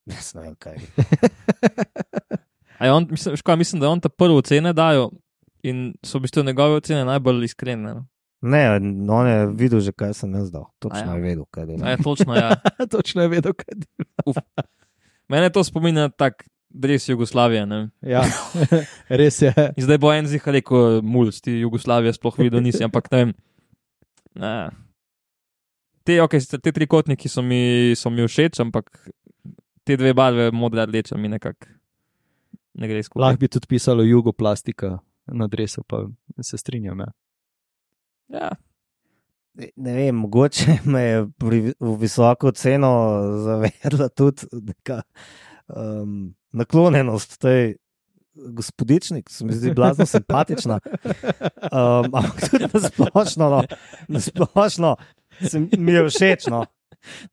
Jaz ne vem, kaj. *laughs* Je On, mislim, škoda, mislim, da on ta prvo ocene dajo in so v bistvu njegove ocene najbolj iskrene. no. Ne, on je videl že, kaj sem jaz dal. Točno ja. je vedel, kaj je točno, ja. *laughs* Točno je vedel, kaj dela. Mene to spominja na tak dres Jugoslavije. Ne? Ja, *laughs* res je. In zdaj bo en zihar rekel, mulj, ti Jugoslavije sploh videl nisi, ampak ne vem. Ne. Te, okay, te trikotniki so mi, so mi všeč, ampak te dve barve, modra, rdeča, mi nekako ne gre skupaj. Lahko bi tudi pisalo jugoplastika na dresu, pa se strinjam. Ja. Ja. Ne, ne vem, mogoče me je pri, v visoko ceno zavedla tudi neka um, naklonjenost tej gospodični, ki se mi zdi blazno simpatična. Um, ampak tudi na splošno, no, na splošno se mi je všeč. No.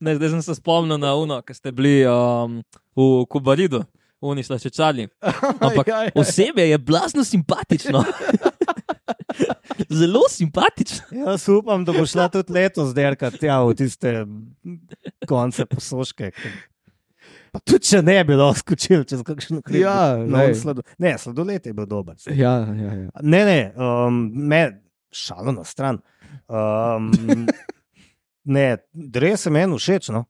Ne, zdaj sem se spomnil na uno, ki ste bili um, v Kubaridu, oni slaščečali. *laughs* Ampak ja, ja. osebe je blazno simpatično. *laughs* Zelo simpatično. Jaz upam, da bo šla tudi letos derkati tja v tiste konce posoške. Pa tudi če ne bi lahko skočil čez kakšno krivo. Ja, glej. slado, ne, sladoled je bil dober. Ja, ja, ja. Ne, ne, um, me, šalo na stran. Um, *laughs* ne, res je meni všeč. No.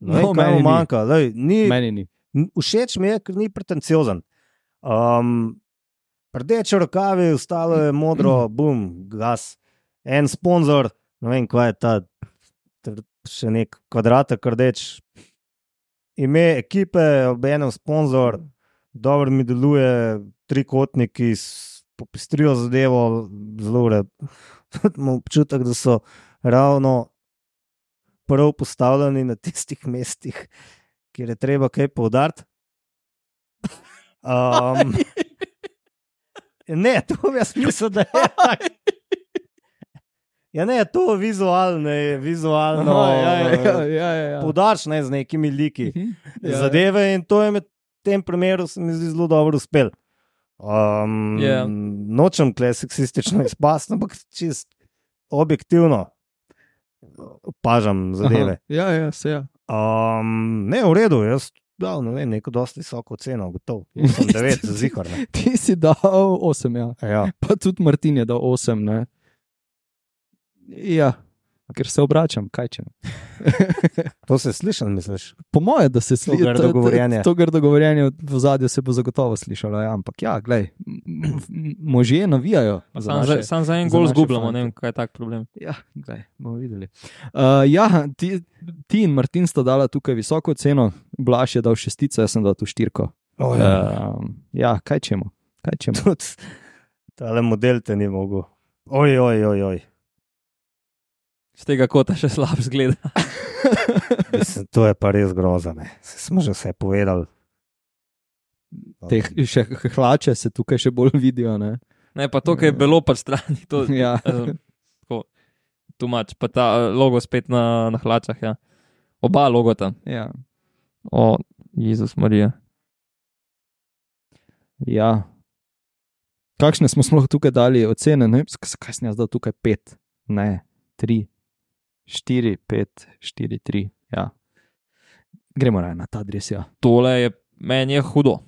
No, no, kaj meni mu ni. manjka. Lej, ni, Meni ni. Všeč mi je, ker ni pretenciozen. Um, Rdeče rokavi, ostalo je modro, *clears throat* bum, gas. En sponzor, ne vem, kaj je ta, še nek kvadratek rdeč. Ime ekipe, ob enem sponzor, dobro mi deluje, trikotniki popestrijo zadevo, zelo rep. *laughs* Imam občutek, da so ravno prav postavljeni na tistih mestih, kjer je treba kaj poudariti. Um, ne, to jaz mislil, da je tako. Ja, ne, to vizualno je, vizualno. Aha, ja, ja, ja, ja, ja, ja. Poudarš ne z nekimi liki Mhm. ja, zadeve in to je med tem primeru se mi zdi zelo dobro uspel. Um, Ja. Nočem kle seksistično izpasti, ampak čist objektivno opažam zadeve. Aha, Ja, ja, se ja. Um, ne, v redu, jaz dal ne vem, neko dosti visoko ceno, gotovo. 8-9 za *laughs* zihar. ne. Ti si dal 8, ja. Ja. pa tudi Martin je dal 8. Ne? Ja, ker se obračam, kaj če. *laughs* To se sliši, misliš? Po mojem, da se sliši grdo govorjenje. To grdo govorjenje v zadju se bo zagotovo slišalo. Ja, ampak ja, glej, možje navijajo. za Sam, naše- za, sam za en gol naše zgubljamo, ne vem, kaj je tak problem. Ja, glej, bomo videli. Uh, ja, ti, ti in Martin sta dala tukaj visoko ceno, Blaž je dal šestico, jaz sem dal tu štirko. Oh, Uh, ja, kaj čemu? Kaj čemu? Tudi tale model te ni mogel. Oj, oj, oj, oj. Z tega kota še slab zgleda. *laughs* Mislim, to je pa res grozno. Smo že vse povedali. Te še hlače se tukaj še bolj vidijo. Ne? Ne, pa to, kar je bilo pa strani, to *laughs* Ja. eh, tako, tumač, pa ta eh, logo spet na, na hlačah. Ja. Oba logota. Ja. O, Jezus Marija. ja. Kakšne smo sploh tukaj dali ocene? Ne? Sk- Kaj sem jaz dal tukaj? Pet, ne, tri, štiri, pet, štiri, tri. Ja. Gremo raje na ta adres. Ja. Tole je meni je hudo.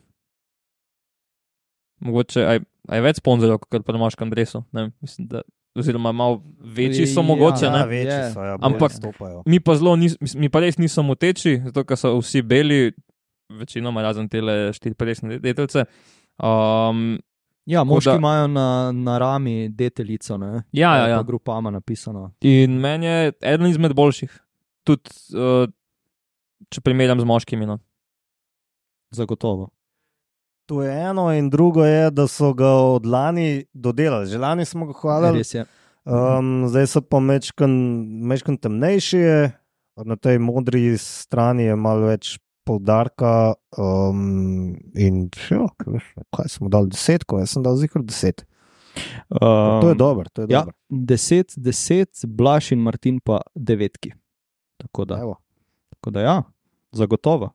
Mogoče aj, aj več sponzorjev, kot pri moškem dresu. Ne, vem, mislim, da, oziroma malo večji so Ja, mogoče. Ja, ne. večji Je. so, ja, Ampak- stopajo. Mi pa, zelo nis, mi pa res niso moteči, zato ker so vsi beli, večinoma razen tele 54 detelce. Um, Ja, moški da- imajo na, na rami deteljico, ne? Ja, ja, Ali ja. Pa grupama napisano. in meni je eden izmed boljših, tudi uh, če primerjam z moškimi. No. Zagotovo. To je eno, in drugo je, da so ga od lani dodelali. Že lani smo ga hvalili, Res je. um, zdaj so pa mečkan temnejši, je. na tej modri strani je malo več poudarka. Um, in jo, kaj smo dali desetko, jaz sem dal zihar deset. Um, To je dobro, to je Ja, dobro. 10, 10, Blaž in Martin pa devetki. Tako da, Evo. tako da ja, zagotovo.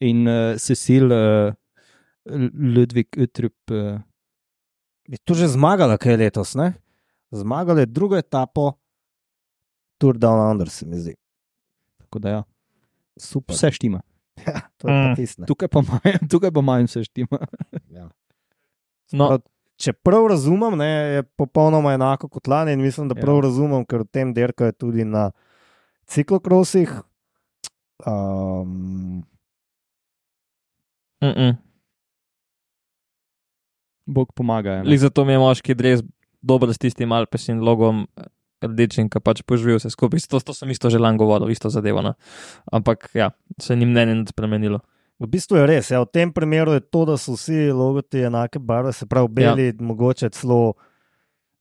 In uh, Cecil, uh, Ludvik, Utrup, uh, Je tu že zmagala, kaj je letos, ne? Zmagala je drugo etapo Tour Down Under, se mi zdi. tako da ja, Super. vse štima. *laughs* Ja, to je Mm. tisto. ne. Tukaj pa manj, *laughs* tukaj pa manj vse štima. Ja. No, Če prav razumem, ne, je popolnoma enako kot lani in mislim, da Ja. prav razumem, ker v tem derkajo tudi na ciklokrosih. Um, mm -mm. Bog pomaga. ja, zato mi je moški dres dober s tistim Alpesin logom. Rdečim, ki pač poživijo vse skupaj. To, to sem isto že lani govoril, isto zadevo. No. Ampak ja, se ni mnenje spremenilo. v bistvu je res. Ja, v tem primeru je to, da so vsi logoti enake barve, se pravi beli, ja. mogoče celo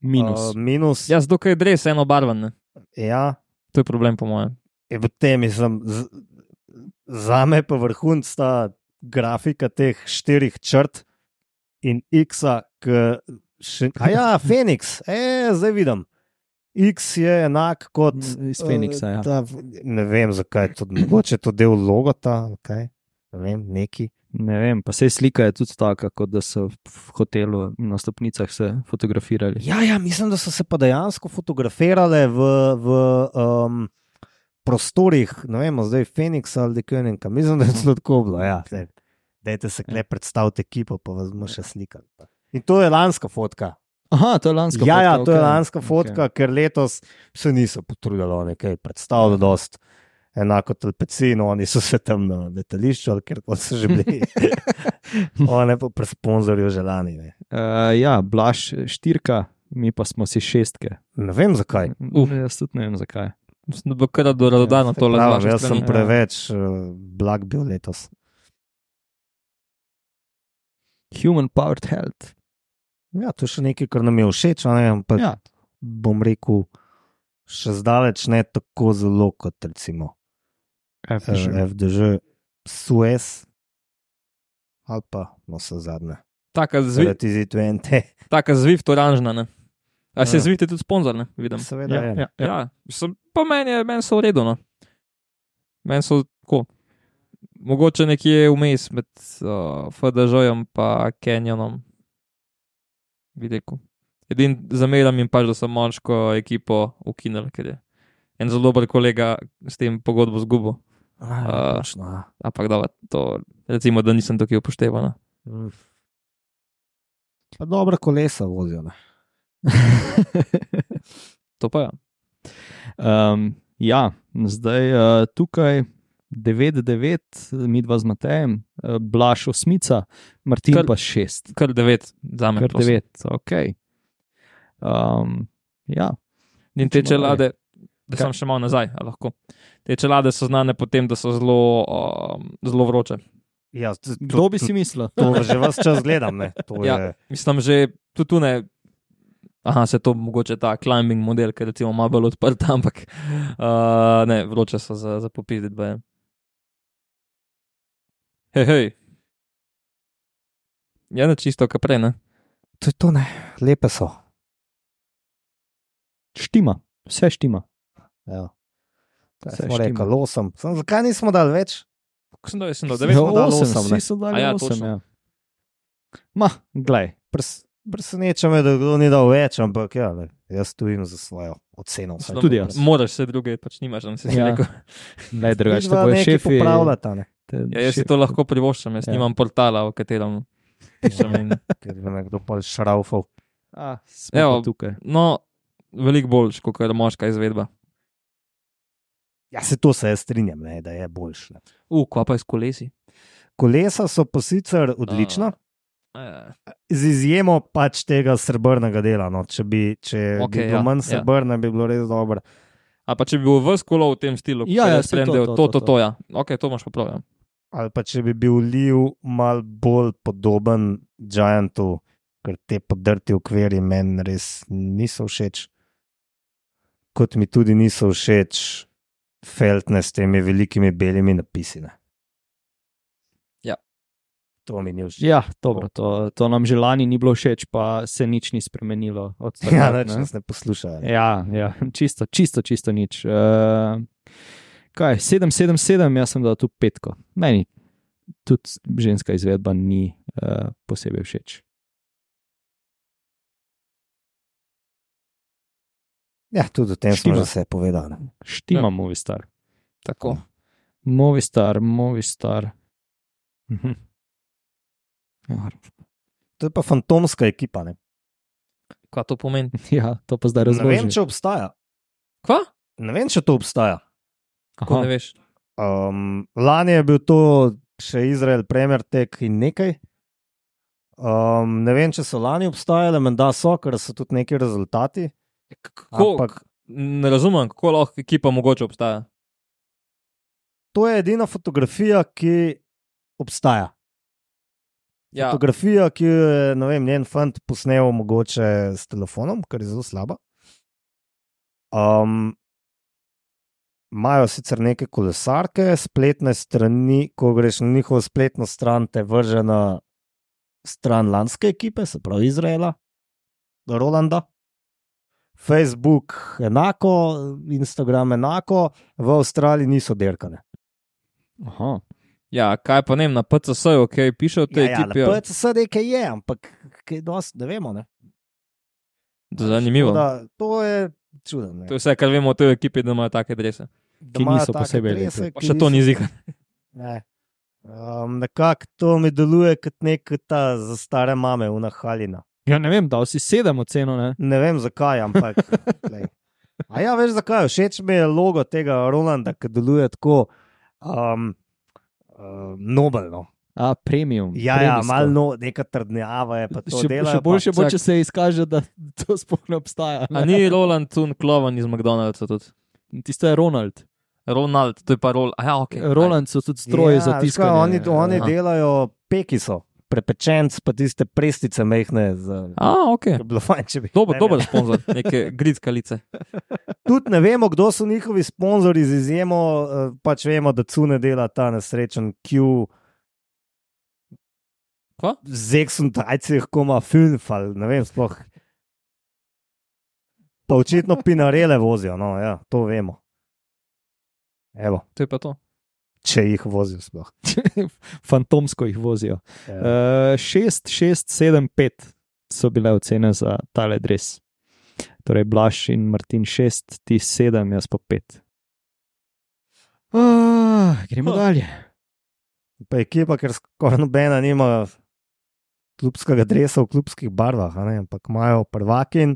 Minus. Uh, minus. Ja, zato je dres eno barven. Ne. ja. To je problem, po mojem. Je v tem, mislim, z, za me pa vrhunc ta grafika teh štirih črt in X-a, ki še. A ja, Feniks, e, zdaj vidim. X je enak kot. Iz Feniksa, ja. Ta, ne vem, zakaj je to, mogoče je to del logota, okay. ne vem, neki. Ne vem, pa se slika je tudi taka, kot da so v hotelu na stopnicah se fotografirali. Ja, ja, mislim, da so se pa dejansko fotografirale v, v um, prostorih, ne vem, zdaj Phoenix ali Dekojenka. Mislim, da je to tako bilo. Ja, daj, dajte se kle predstaviti ekipo, pa vas bomo še slikali. In to je lanska fotka. Aha, to je lanska Ja, fotka. ja, to je okej. lanska fotka, Okej. ker letos se niso potrudili nekaj predstavljati, dost. Enako telpeci, no, oni so se tam na letališču, koli so že bili. *laughs* One pa pri sponzorju želani. Ne. Uh, ja, Blaž štirka, mi pa smo si šestke. ne vem zakaj. Uf. Jaz tudi ne vem zakaj. Mislim, da bo kar do Radodana tole Pravim, zvaša jaz sem strani. preveč uh, blag bil letos. Human powered health. Ja, to je še nekaj, kar nam je všeč, ne, ampak ja. Bom rekel, še zdaleč ne tako zelo kot recimo FDŽ. eh, FDŽ, Suez ali pa no, vse zadnje. Taka, zvi, Zaradi ZTVNT. taka Zwift oranžna. Ne? A se Ja. Zwift je tudi sponzor, ne? Vidim. Seveda Ja, je. ja, ja. Ja, pa meni, je, meni so v redu. No. Meni so tako. Mogoče nekje vmes med uh, FDŽ-jem in Canyonom. Videko. Edin zameram jim pač, da so moško ekipo ukinili, ker je en zelo dober kolega s tem pogodbo A. točno, ja. Ampak da, to recimo, da nisem tukaj no. Mm. Pa dobra kolesa vozijo. Ne? *laughs* To pa ja. Um, ja, zdaj uh, tukaj 9-9, mi dva z Matejem, uh, Blaž osmica, Martin Kar- pa šest. Kar devet za me. Kar devet, ok. Um, ja, In te čelade, da sem še malo nazaj, a lahko. Te čelade so znane po tem, da so zelo, um, zelo vroče. Ja, to, kdo bi si mislil? To že vas čas gledam. Ne? To Ja. je, Mislim, že tudi tu ne. Aha, se to mogoče ta climbing model, ki je recimo malo bolj odprt, *laughs* ampak uh, ne, vroče so za, za popizditi. Hej, hej. Ja, ne čisto, kaj prej, ne? to je to, ne. Lepe so. Štima, vse štima. Ja. Kaj Vse smo štima. rekli, osem. Sem, zakaj nismo dali več? Kako sem dal, sem dal Sem devet. smo dali osem, osem, ne? vsi so dali A ja, osem. točno. Ja. Ma, glej. Pres, preseneča me, da kdo ni dal več, ampak ja, le, jaz stojim za svojo oceno. vsaj Tudi jaz. Moraš se druge, pač nimaš, da si Ja. ja. rekel. Glej, drugače, Vidva tako je nekaj šefi. popravljata, ne. Te- Ja, jaz si to lahko privoščim, jaz Ja. ja. nimam portala, v katerem pišem. In... *laughs* Ker bi nekdo pol šraufal. A, smo Evo. pa tukaj. No, veliko boljš, kot je moška izvedba. Ja, se to se jaz strinjam, ne, da je boljše. U, kva pa je s kolesi. Kolesa so pa sicer odlična, Uh, z izjemo pač tega srebrnega dela. No. Če bi, če okay, bi bilo ja, manj ja. srebrne, bi bilo res dobro. A pa če bi bil v skolo v tem stilu, Ja, kot ja, to, to, to, to, to, to. to, ja. Ok, to imaš popravljen. Ali pa če bi bil liv mal bolj podoben Giantu, ker te podrti okviri meni res niso všeč. Kot mi tudi niso všeč feltne s temi velikimi belimi napisi. Ne. Ja. To mi ni všeč. Ja, dobro, to, to nam že lani ni bilo všeč, pa se nič ni spremenilo. od *laughs* Ja, takrat, neč ne. nas ne poslušajo. Ja, ja *laughs* čisto, čisto, čisto nič. Uh, kaj, 777, jaz sem dal tu petko. Meni tudi ženska izvedba ni uh, posebej všeč. Ja, tudi o tem smo že vse povedali. Štima ja. Ja. Movistar. Tako. Movistar, Movistar. Mhm. Ja. To je pa fantomska ekipa. Ne, Kaj to pomeni? *laughs* Ja, to pa zdaj ne vem, če obstaja. Kva? Ne vem, če to obstaja. Kako Aha. ne veš? Um, lani je bil to še Izrael, Premier Tek in nekaj. Um, ne vem, če so lani obstajale, menda so, ker so tudi neki rezultati. Kako, Ampak ne razumem, kako lahko ekipa mogoče obstaja. to je edina fotografija, ki obstaja. Ja, Fotografija, ki jo je vem, njen fant posnel mogoče s telefonom, kar je zelo slaba. Um, Imajo sicer neke kolesarke, spletne strani, ko greš na njihovo spletno stran, te vrže na stran lanske ekipe, se pravi Izraela, Rolanda. Facebook enako, Instagram enako, v Avstraliji niso derkane. Aha. Ja, kaj pa ne vem, na PCS-ju, kaj piše o tej Ja, ja, ekipi. na PCS nekaj je, ampak kaj dosti, ne vemo. Ne? Zanimivo. Da, to je čudno. ne. To je vse, kar vemo o tej ekipi, da imajo take drese. Da ki niso posebej drese, lepi. Pa še to niso- ni zika. *laughs* Ne. Um, Nekako to mi deluje kot nek ta za stare mame, unahaljena. Ja, ne vem, da si sedem oceno. Ne? Ne vem zakaj, ampak. *laughs* A ja, veš zakaj? Všeč mi je logo tega Rolanda, ki deluje tako um, um, nobelno. A, premium. Ja, ja premijsko. malo no, neka trdnjava je. pa to Še, delajo še boljše bo, če se izkaže, da *laughs* to sploh ne obstaja. A ni Roland Tun Klovan iz McDonald'sa tudi. Tisto je Ronald. Ronald, to je pa Roland. Ja, ok. Roland so tudi stroji ja, za tiskanje. Oni, oni Aha. delajo pekiso, prepečenc, pa tiste prestice mehne. Za, A, ok. bi bilo fajn, če bi. Dober, ne dober sponzor, neke gridskalice. *laughs* Tudi ne vemo, kdo so njihovi sponzorji, z izjemo, eh, pač vemo, da Cune dela ta nesrečen Q. Kva? Z Exxon tajcih, koma Funfal, ne vem sploh. Pa očitno pinarele vozijo, no, ja, to vemo. Evo, To je pa to. če jih vozijo sploh. *laughs* Fantomsko jih vozijo. Ja. Uh, 6, 6, 7, 5 so bile ocene za tale dres. Torej, Blaž in Martin 6, ti 7, jaz pa 5. Uh, gremo Oh. dalje. Pa ekipa, ker skoraj nobena nima klubskega dresa v klubskih barvah, a ne, ampak imajo prvaki in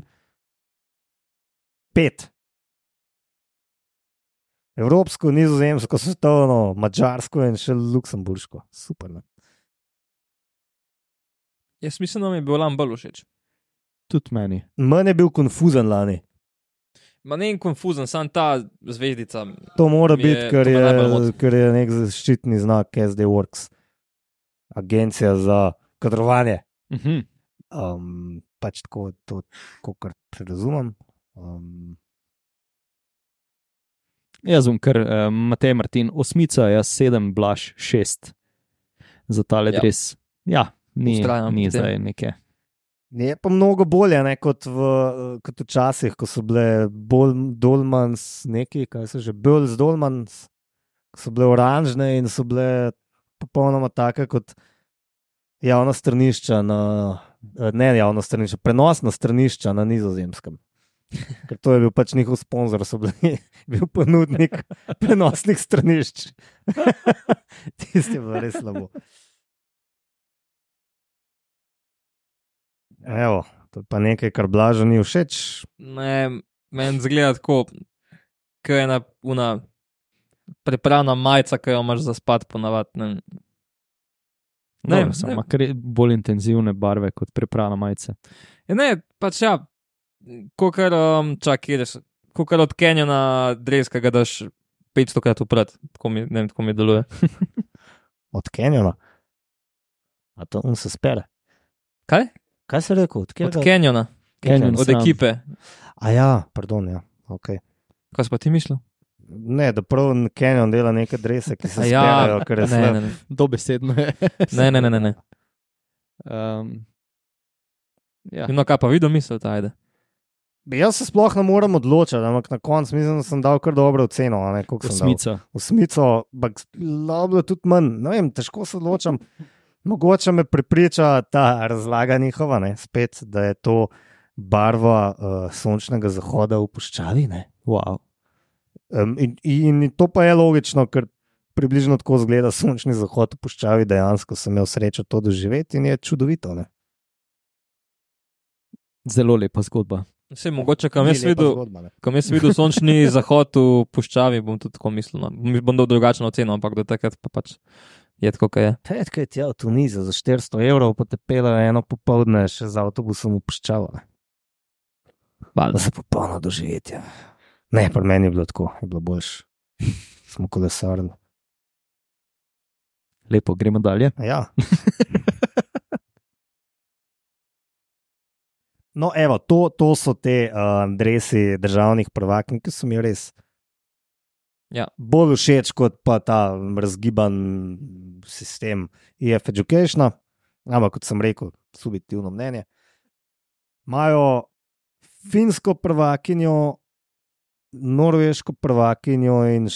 pet. Evropsko, nizozemsko, svetovno, mačarsko in še luksemburško. Super. Ne? Jaz mislim, da mi je bil Lam bolj všeč. Tudi meni. Mene je bil konfuzen lani. Ma ne en konfuzen, sam ta zvezdica. To mora biti, ker je, ker je nek zaščitni znak SD Works, agencija za kadrovanje. Uh -huh. Um, pač tako, to, kot razumem. Um, Jaz bom kar uh, Matej Martin, osmica, jaz sedem, Blaž šest za tale Ja. dres. Ja, ni, Vztrajam ni zdaj neke. Je pa mnogo bolje ne, kot, v, kot včasih, ko so bile bolj dolmans, neki, kaj so že bolj z dolmans, ko so bile oranžne in so bile popolnoma take kot javna stranišča, na, ne javna stranišča, prenosna stranišča na nizozemskem. Ker to je bil pač njihov sponzor, so bili *laughs* bil ponudnik *laughs* prenosnih stranišč. *laughs* Tisti je bilo res slabo. Evo, to je pa nekaj, kar blažo ni všeč. Ne, meni zgleda tako, kot je ena una pripravna majica, ki jo imaš za spat ponavadi. Ne, ne, samo kar bolj intenzivne barve kot pripravna majica. ne, pač ja, kot um, čak, ideš, kot od Kenjona dres, ki ga daš 500 krat uprat, tako mi, ne vem, tako mi deluje. *laughs* Od Kenjona. A to on se spere. Kaj? Kaj si rekel? Od, Od kjerega- Kenjona, Canyon od sam. ekipe. A ja, pardon, ja. Okay. Kaj si pa ti mislil? Ne, da prav Kenjon dela neke drese, ki se A sperajo, ker je ne, slab. ne, ne, Dobesedno je. ne, ne, ne, ne, ne. Um, ja. No, kaj pa videl, misel, ajde. Jaz se sploh ne morem odločiti, ampak na koncu mislim, da sem dal kar dobro oceno. a Ne, koliko sem dal? Osmica. Osmico, ampak bilo tudi manj. Ne vem, težko se odločam. Mogoče me prepriča ta razlaga njihova, ne, spet, da je to barva uh, sončnega zahoda v puščavi. Ne. Wow. Um, in, in to pa je logično, ker približno tako izgleda sončni zahod v puščavi. Dejansko sem imel srečo to doživeti in je čudovito. Ne. Zelo lepa zgodba. Vse mogoče, kam jaz videl, zgodba, ne. kam jaz videl sončni *laughs* zahod v puščavi, bom tudi tako mislil. No. Mi bom dal drugačno oceno, ampak do takrat pa pač je tako, kot je. Tedaj je tja v Tunizijo za 400 evrov, potepela eno popoldne še z avtobusom v puščavo. ne. Valjda. Za popolno doživetje. Ne, pri meni je bilo tako, je bilo boljš. *laughs* Smo kolesarili. Lepo, gremo dalje. Ja. *laughs* No, evo, to, to so te uh, dresi državnih prvakin, ki so mi res Ja. bolj všeč kot pa ta razgiban sistem EF Education. Ampak, kot sem rekel, subjektivno mnenje. Imajo finsko prvakinjo, norveško prvakinjo in,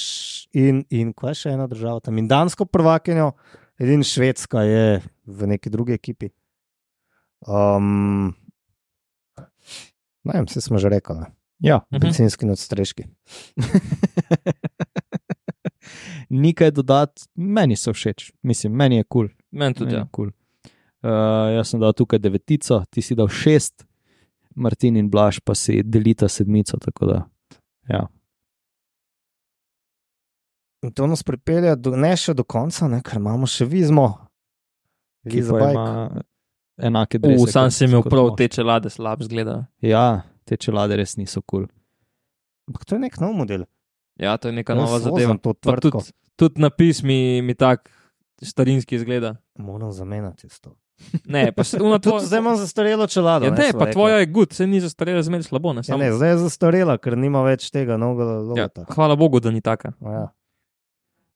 in, in kaj še ena država tam, in dansko prvakinjo, edina švedska je v neki drugi ekipi. Um, ne vem, vse smo že rekli. Ja, Mhm. bencinski nadstreški. *laughs* ni kaj dodati, meni so všeč, mislim, meni je kul. Cool. Meni tudi. Meni Ja. je Cool. Uh, jaz sem dal tukaj devetico, ti si dal šest, Martin in Blaž pa si delita sedmico. tako Da, ja. In to nas pripelje do, ne še do konca, ne, ker imamo še vizmo. Ki ima enake Uh, drese. sam si imel prav te čelade, slab zgleda. Ja, te čelade res niso kul. Cool. Ampak to je nek nov model. Ja, to je neka Jaz nova zadeva. Tudi, tudi napis mi, mi tak starinski izgleda. Moram zamenjati to. Ne, pa se *laughs* tvoje. zdaj imam zastarelo čelado. Ja, ne, sva pa rekla. tvoja je gud, se ni zastarela zmeraj slabo. Ne, Ja, samo, ne, zdaj je zastarela, ker nima več tega novega ja, logota. hvala Bogu, da ni taka. Ja.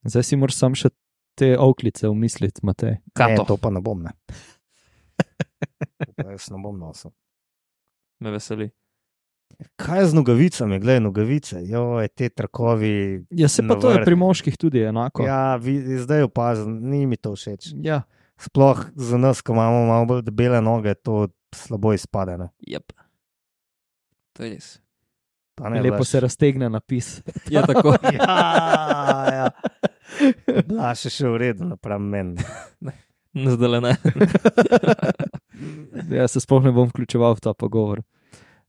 Zdaj si moraš sam še te oklice umisliti, Matej. Ne, Kato, to pa ne bom. Ne. To pa jaz ne bom nosil. me veseli. Kaj je z nogavicami, gledaj, nogavice, joj, te trakovi. Ja, se pa to je pri moških tudi enako. Ja, vi, zdaj opazim, ni mi to všeč. ja. Sploh za nas, ko imamo malo bolj debele noge, to slabo izpade. Ne? Yep. To je res. Ne, Lepo Blaž. se raztegne napis. *laughs* *laughs* Ja, tako. Ja, ja. Blaž je še v redu, napram meni. Zdaj ne. *laughs* Jaz se sploh ne bom vključeval v ta pogovor.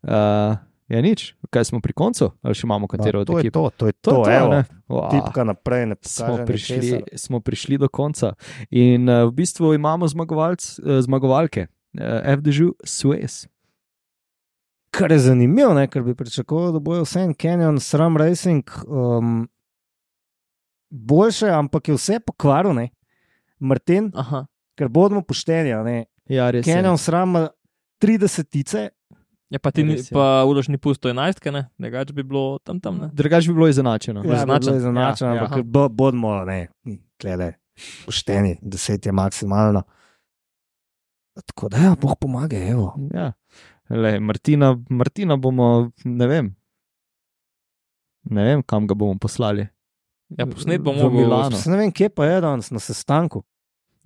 Uh, je nič, kaj smo pri koncu, ali še imamo katero od to je ekip? to, to je To to, je to, evo. ne? Wow. Tipka naprej, ne Smo prišli, ničesar. smo prišli do konca. In uh, v bistvu imamo zmagovalc, uh, zmagovalke, uh, FDŽ Suez. Kar je zanimivo, ne, ker bi pričakoval, da bojo vse en Canyon, SRAM Racing um, boljše, ampak je vse pokvaril, ne. Martin, Aha. ker bodimo pošteni, a ne. Ja. Canyon, SRAM ima 30 tice, Ja, pa ti ni, pa ulož ni pusto enajstke, ne? Drugač bi bilo tam tam, ne? Drugač bi bilo izenačeno. ja, izenačen. izenačen, izenačen, Ja, ampak bo, bodimo, ne, klede, pošteni, 10 je maksimalno. Tako da, ja, boh pomaga, evo. Ja. Le, Martina, Martina bomo, ne vem, ne vem, kam ga bomo poslali. Ja, posnet bom V. Milano. Ne vem, kje pa je danes na sestanku.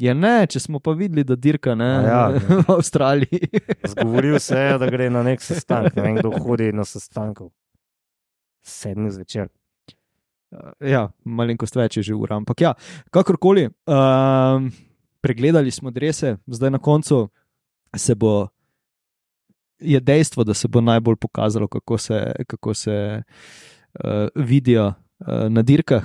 Ja, ne, če smo pa videli, da dirka ne, A ja. v Avstraliji. *laughs* Zgovoril se je, da gre na nek sestanek. Ne vem, kdo hodi na sestankov. Sedmi zvečer. ja, malenkost več je že ura. Ampak ja, kakorkoli, um, pregledali smo drese, zdaj na koncu se bo. Je dejstvo, da se bo najbolj pokazalo, kako se, kako se uh, vidijo uh, na dirkah.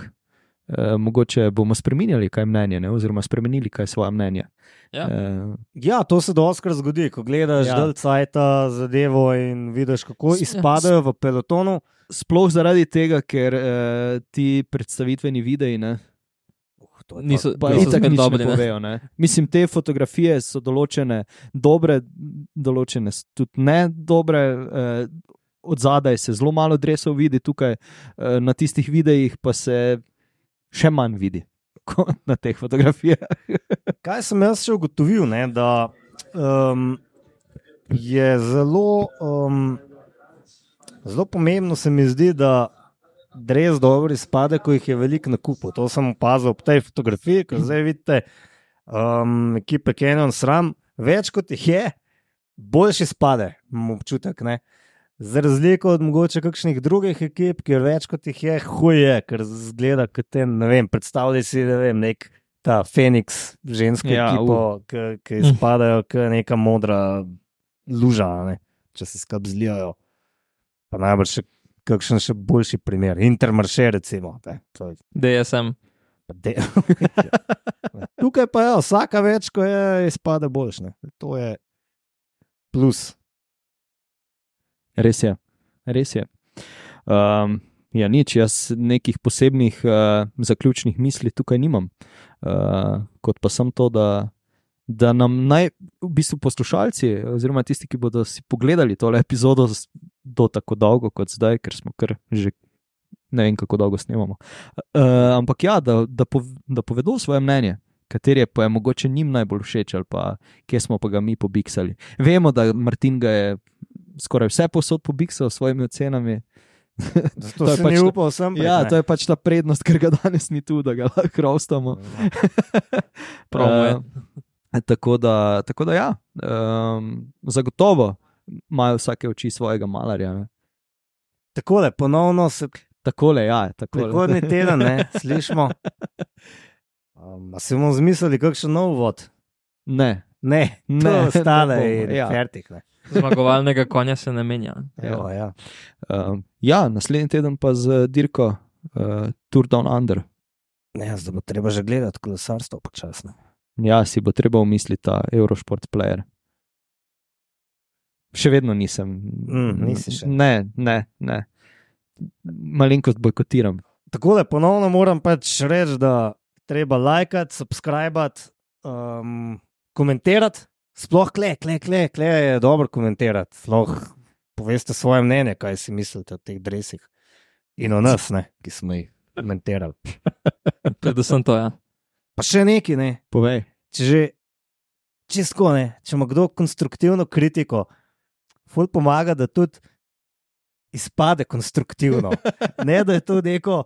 Uh, mogoče bomo spremenili kaj mnenje, ne? oziroma spremenili kaj svoje mnenje. Ja. Uh, Ja, to se doskrat zgodi, ko gledaš Ja. ja. delcajta zadevo in vidiš, kako S- izpadajo v pelotonu. sploh zaradi tega, ker uh, ti predstavitveni videi ne, Uh, to Niso, Pa niso itak nič dobri, ne povejo. Ne? Mislim, te fotografije so določene dobre, določene tudi ne dobre. Eh, od zadaj se zelo malo dresov vidi, tukaj eh, na tistih videih pa se še manj vidi *laughs* kot na teh fotografijah. *laughs* Kaj sem jaz še ugotovil, ne, da um, je zelo, um, zelo pomembno, se mi zdi, da res dobro izpade, ko jih je veliko na kupu. To sem opazil ob tej fotografiji, ko zdaj vidite um, ekipe Canyon sram, več kot jih je, boljši spade, imam občutek. Ne. Za razliko od mogoče kakšnih drugih ekip, kjer več kot jih je, huje, ker zgleda kot ten, ne vem, predstavljaj si, ne vem, nek ta Feniks, žensko Ja, ja, ekipo, ki, ki izpadajo kot neka modra luža, ne, če se skupaj zlijajo. Pa najbrž še kakšen še boljši primer, Intermarše, recimo. Ne, DSM. de- *laughs* Tukaj pa je, vsaka več, ko je, izpade boljš. Ne. To je plus. Res je, res je. Um, ja, nič, jaz nekih posebnih uh, zaključnih misli tukaj nimam. Uh, kot pa sem to, da, da nam naj, v bistvu poslušalci, oziroma tisti, ki bodo si pogledali tole epizodo do tako dolgo kot zdaj, ker smo kar že ne vem, kako dolgo snemamo. Uh, ampak ja, da, da, pov, da povedo svoje mnenje. Kateri je pa je mogoče njim najbolj všeč, ali pa kje smo pa ga mi pobiksali. Vemo, da Martin ga je skoraj vse posod pobiksal s svojimi ocenami, *laughs* Zato To je pač to- upal sem. Ja, to je pač ta prednost, ker ga danes ni tu, da ga lahko rostamo. *laughs* Prav je. Eh, tako, da, tako da ja, um, zagotovo imajo vsake oči svojega malarja. Ne. Takole, ponovno se Takole, ja, takole. prihodni teden, ne, *laughs* slišimo. Um, se bomo zmislili, kakšen nov vod? Ne, Ne, Ne, ne, ne ostale bomo, in ja. fertik. Ne. Zmagovalnega konja se ne menja. Evo, ja. um, ja, naslednji teden pa z dirko uh, Tour Down Under. Ne, zdaj bo treba že gledati kolesarstvo počasno. Ja, si bo treba umisliti ta Eurosport player. Še vedno nisem. Mm, nisi še. Ne, ne, ne. Malenkost bojkotiram. Tako da ponovno moram pač reči, da treba lajkati, subskrbati, um, komentirati. Sploh kle, kle, kle, kle je dobro komentirati. Sploh poveste svoje mnenje, kaj si mislite o teh dresih. In o nas, ne, ki smo jih komentirali. *laughs* Predvsem to, ja. Pa še nekaj, ne. Povej. Če že čisto ne, če ima kdo konstruktivno kritiko, ful pomaga, da tudi izpade konstruktivno. *laughs* ne, da je to neko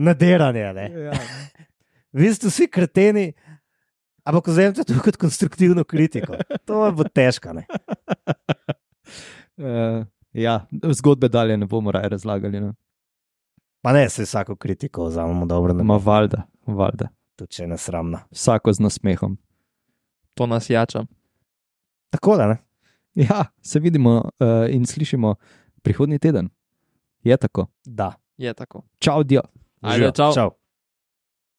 nadiranje. Ne. Ja. Vi ste vsi kreteni, ampak vzemite to kot konstruktivno kritiko. To bo težko. Ne. Uh, *laughs* ja, zgodbe dalje ne bomo raje razlagali. No. Pa ne, se vsako kritiko vzamemo dobro, da Ma valjda, valjda. tudi če je nesramna. Vsako z nasmehom. To nas jača. Tako da ne. Ja, se vidimo uh, in slišimo prihodnji teden. Je tako. Da. Je tako. Čau, dio. Ajde, čau. čau.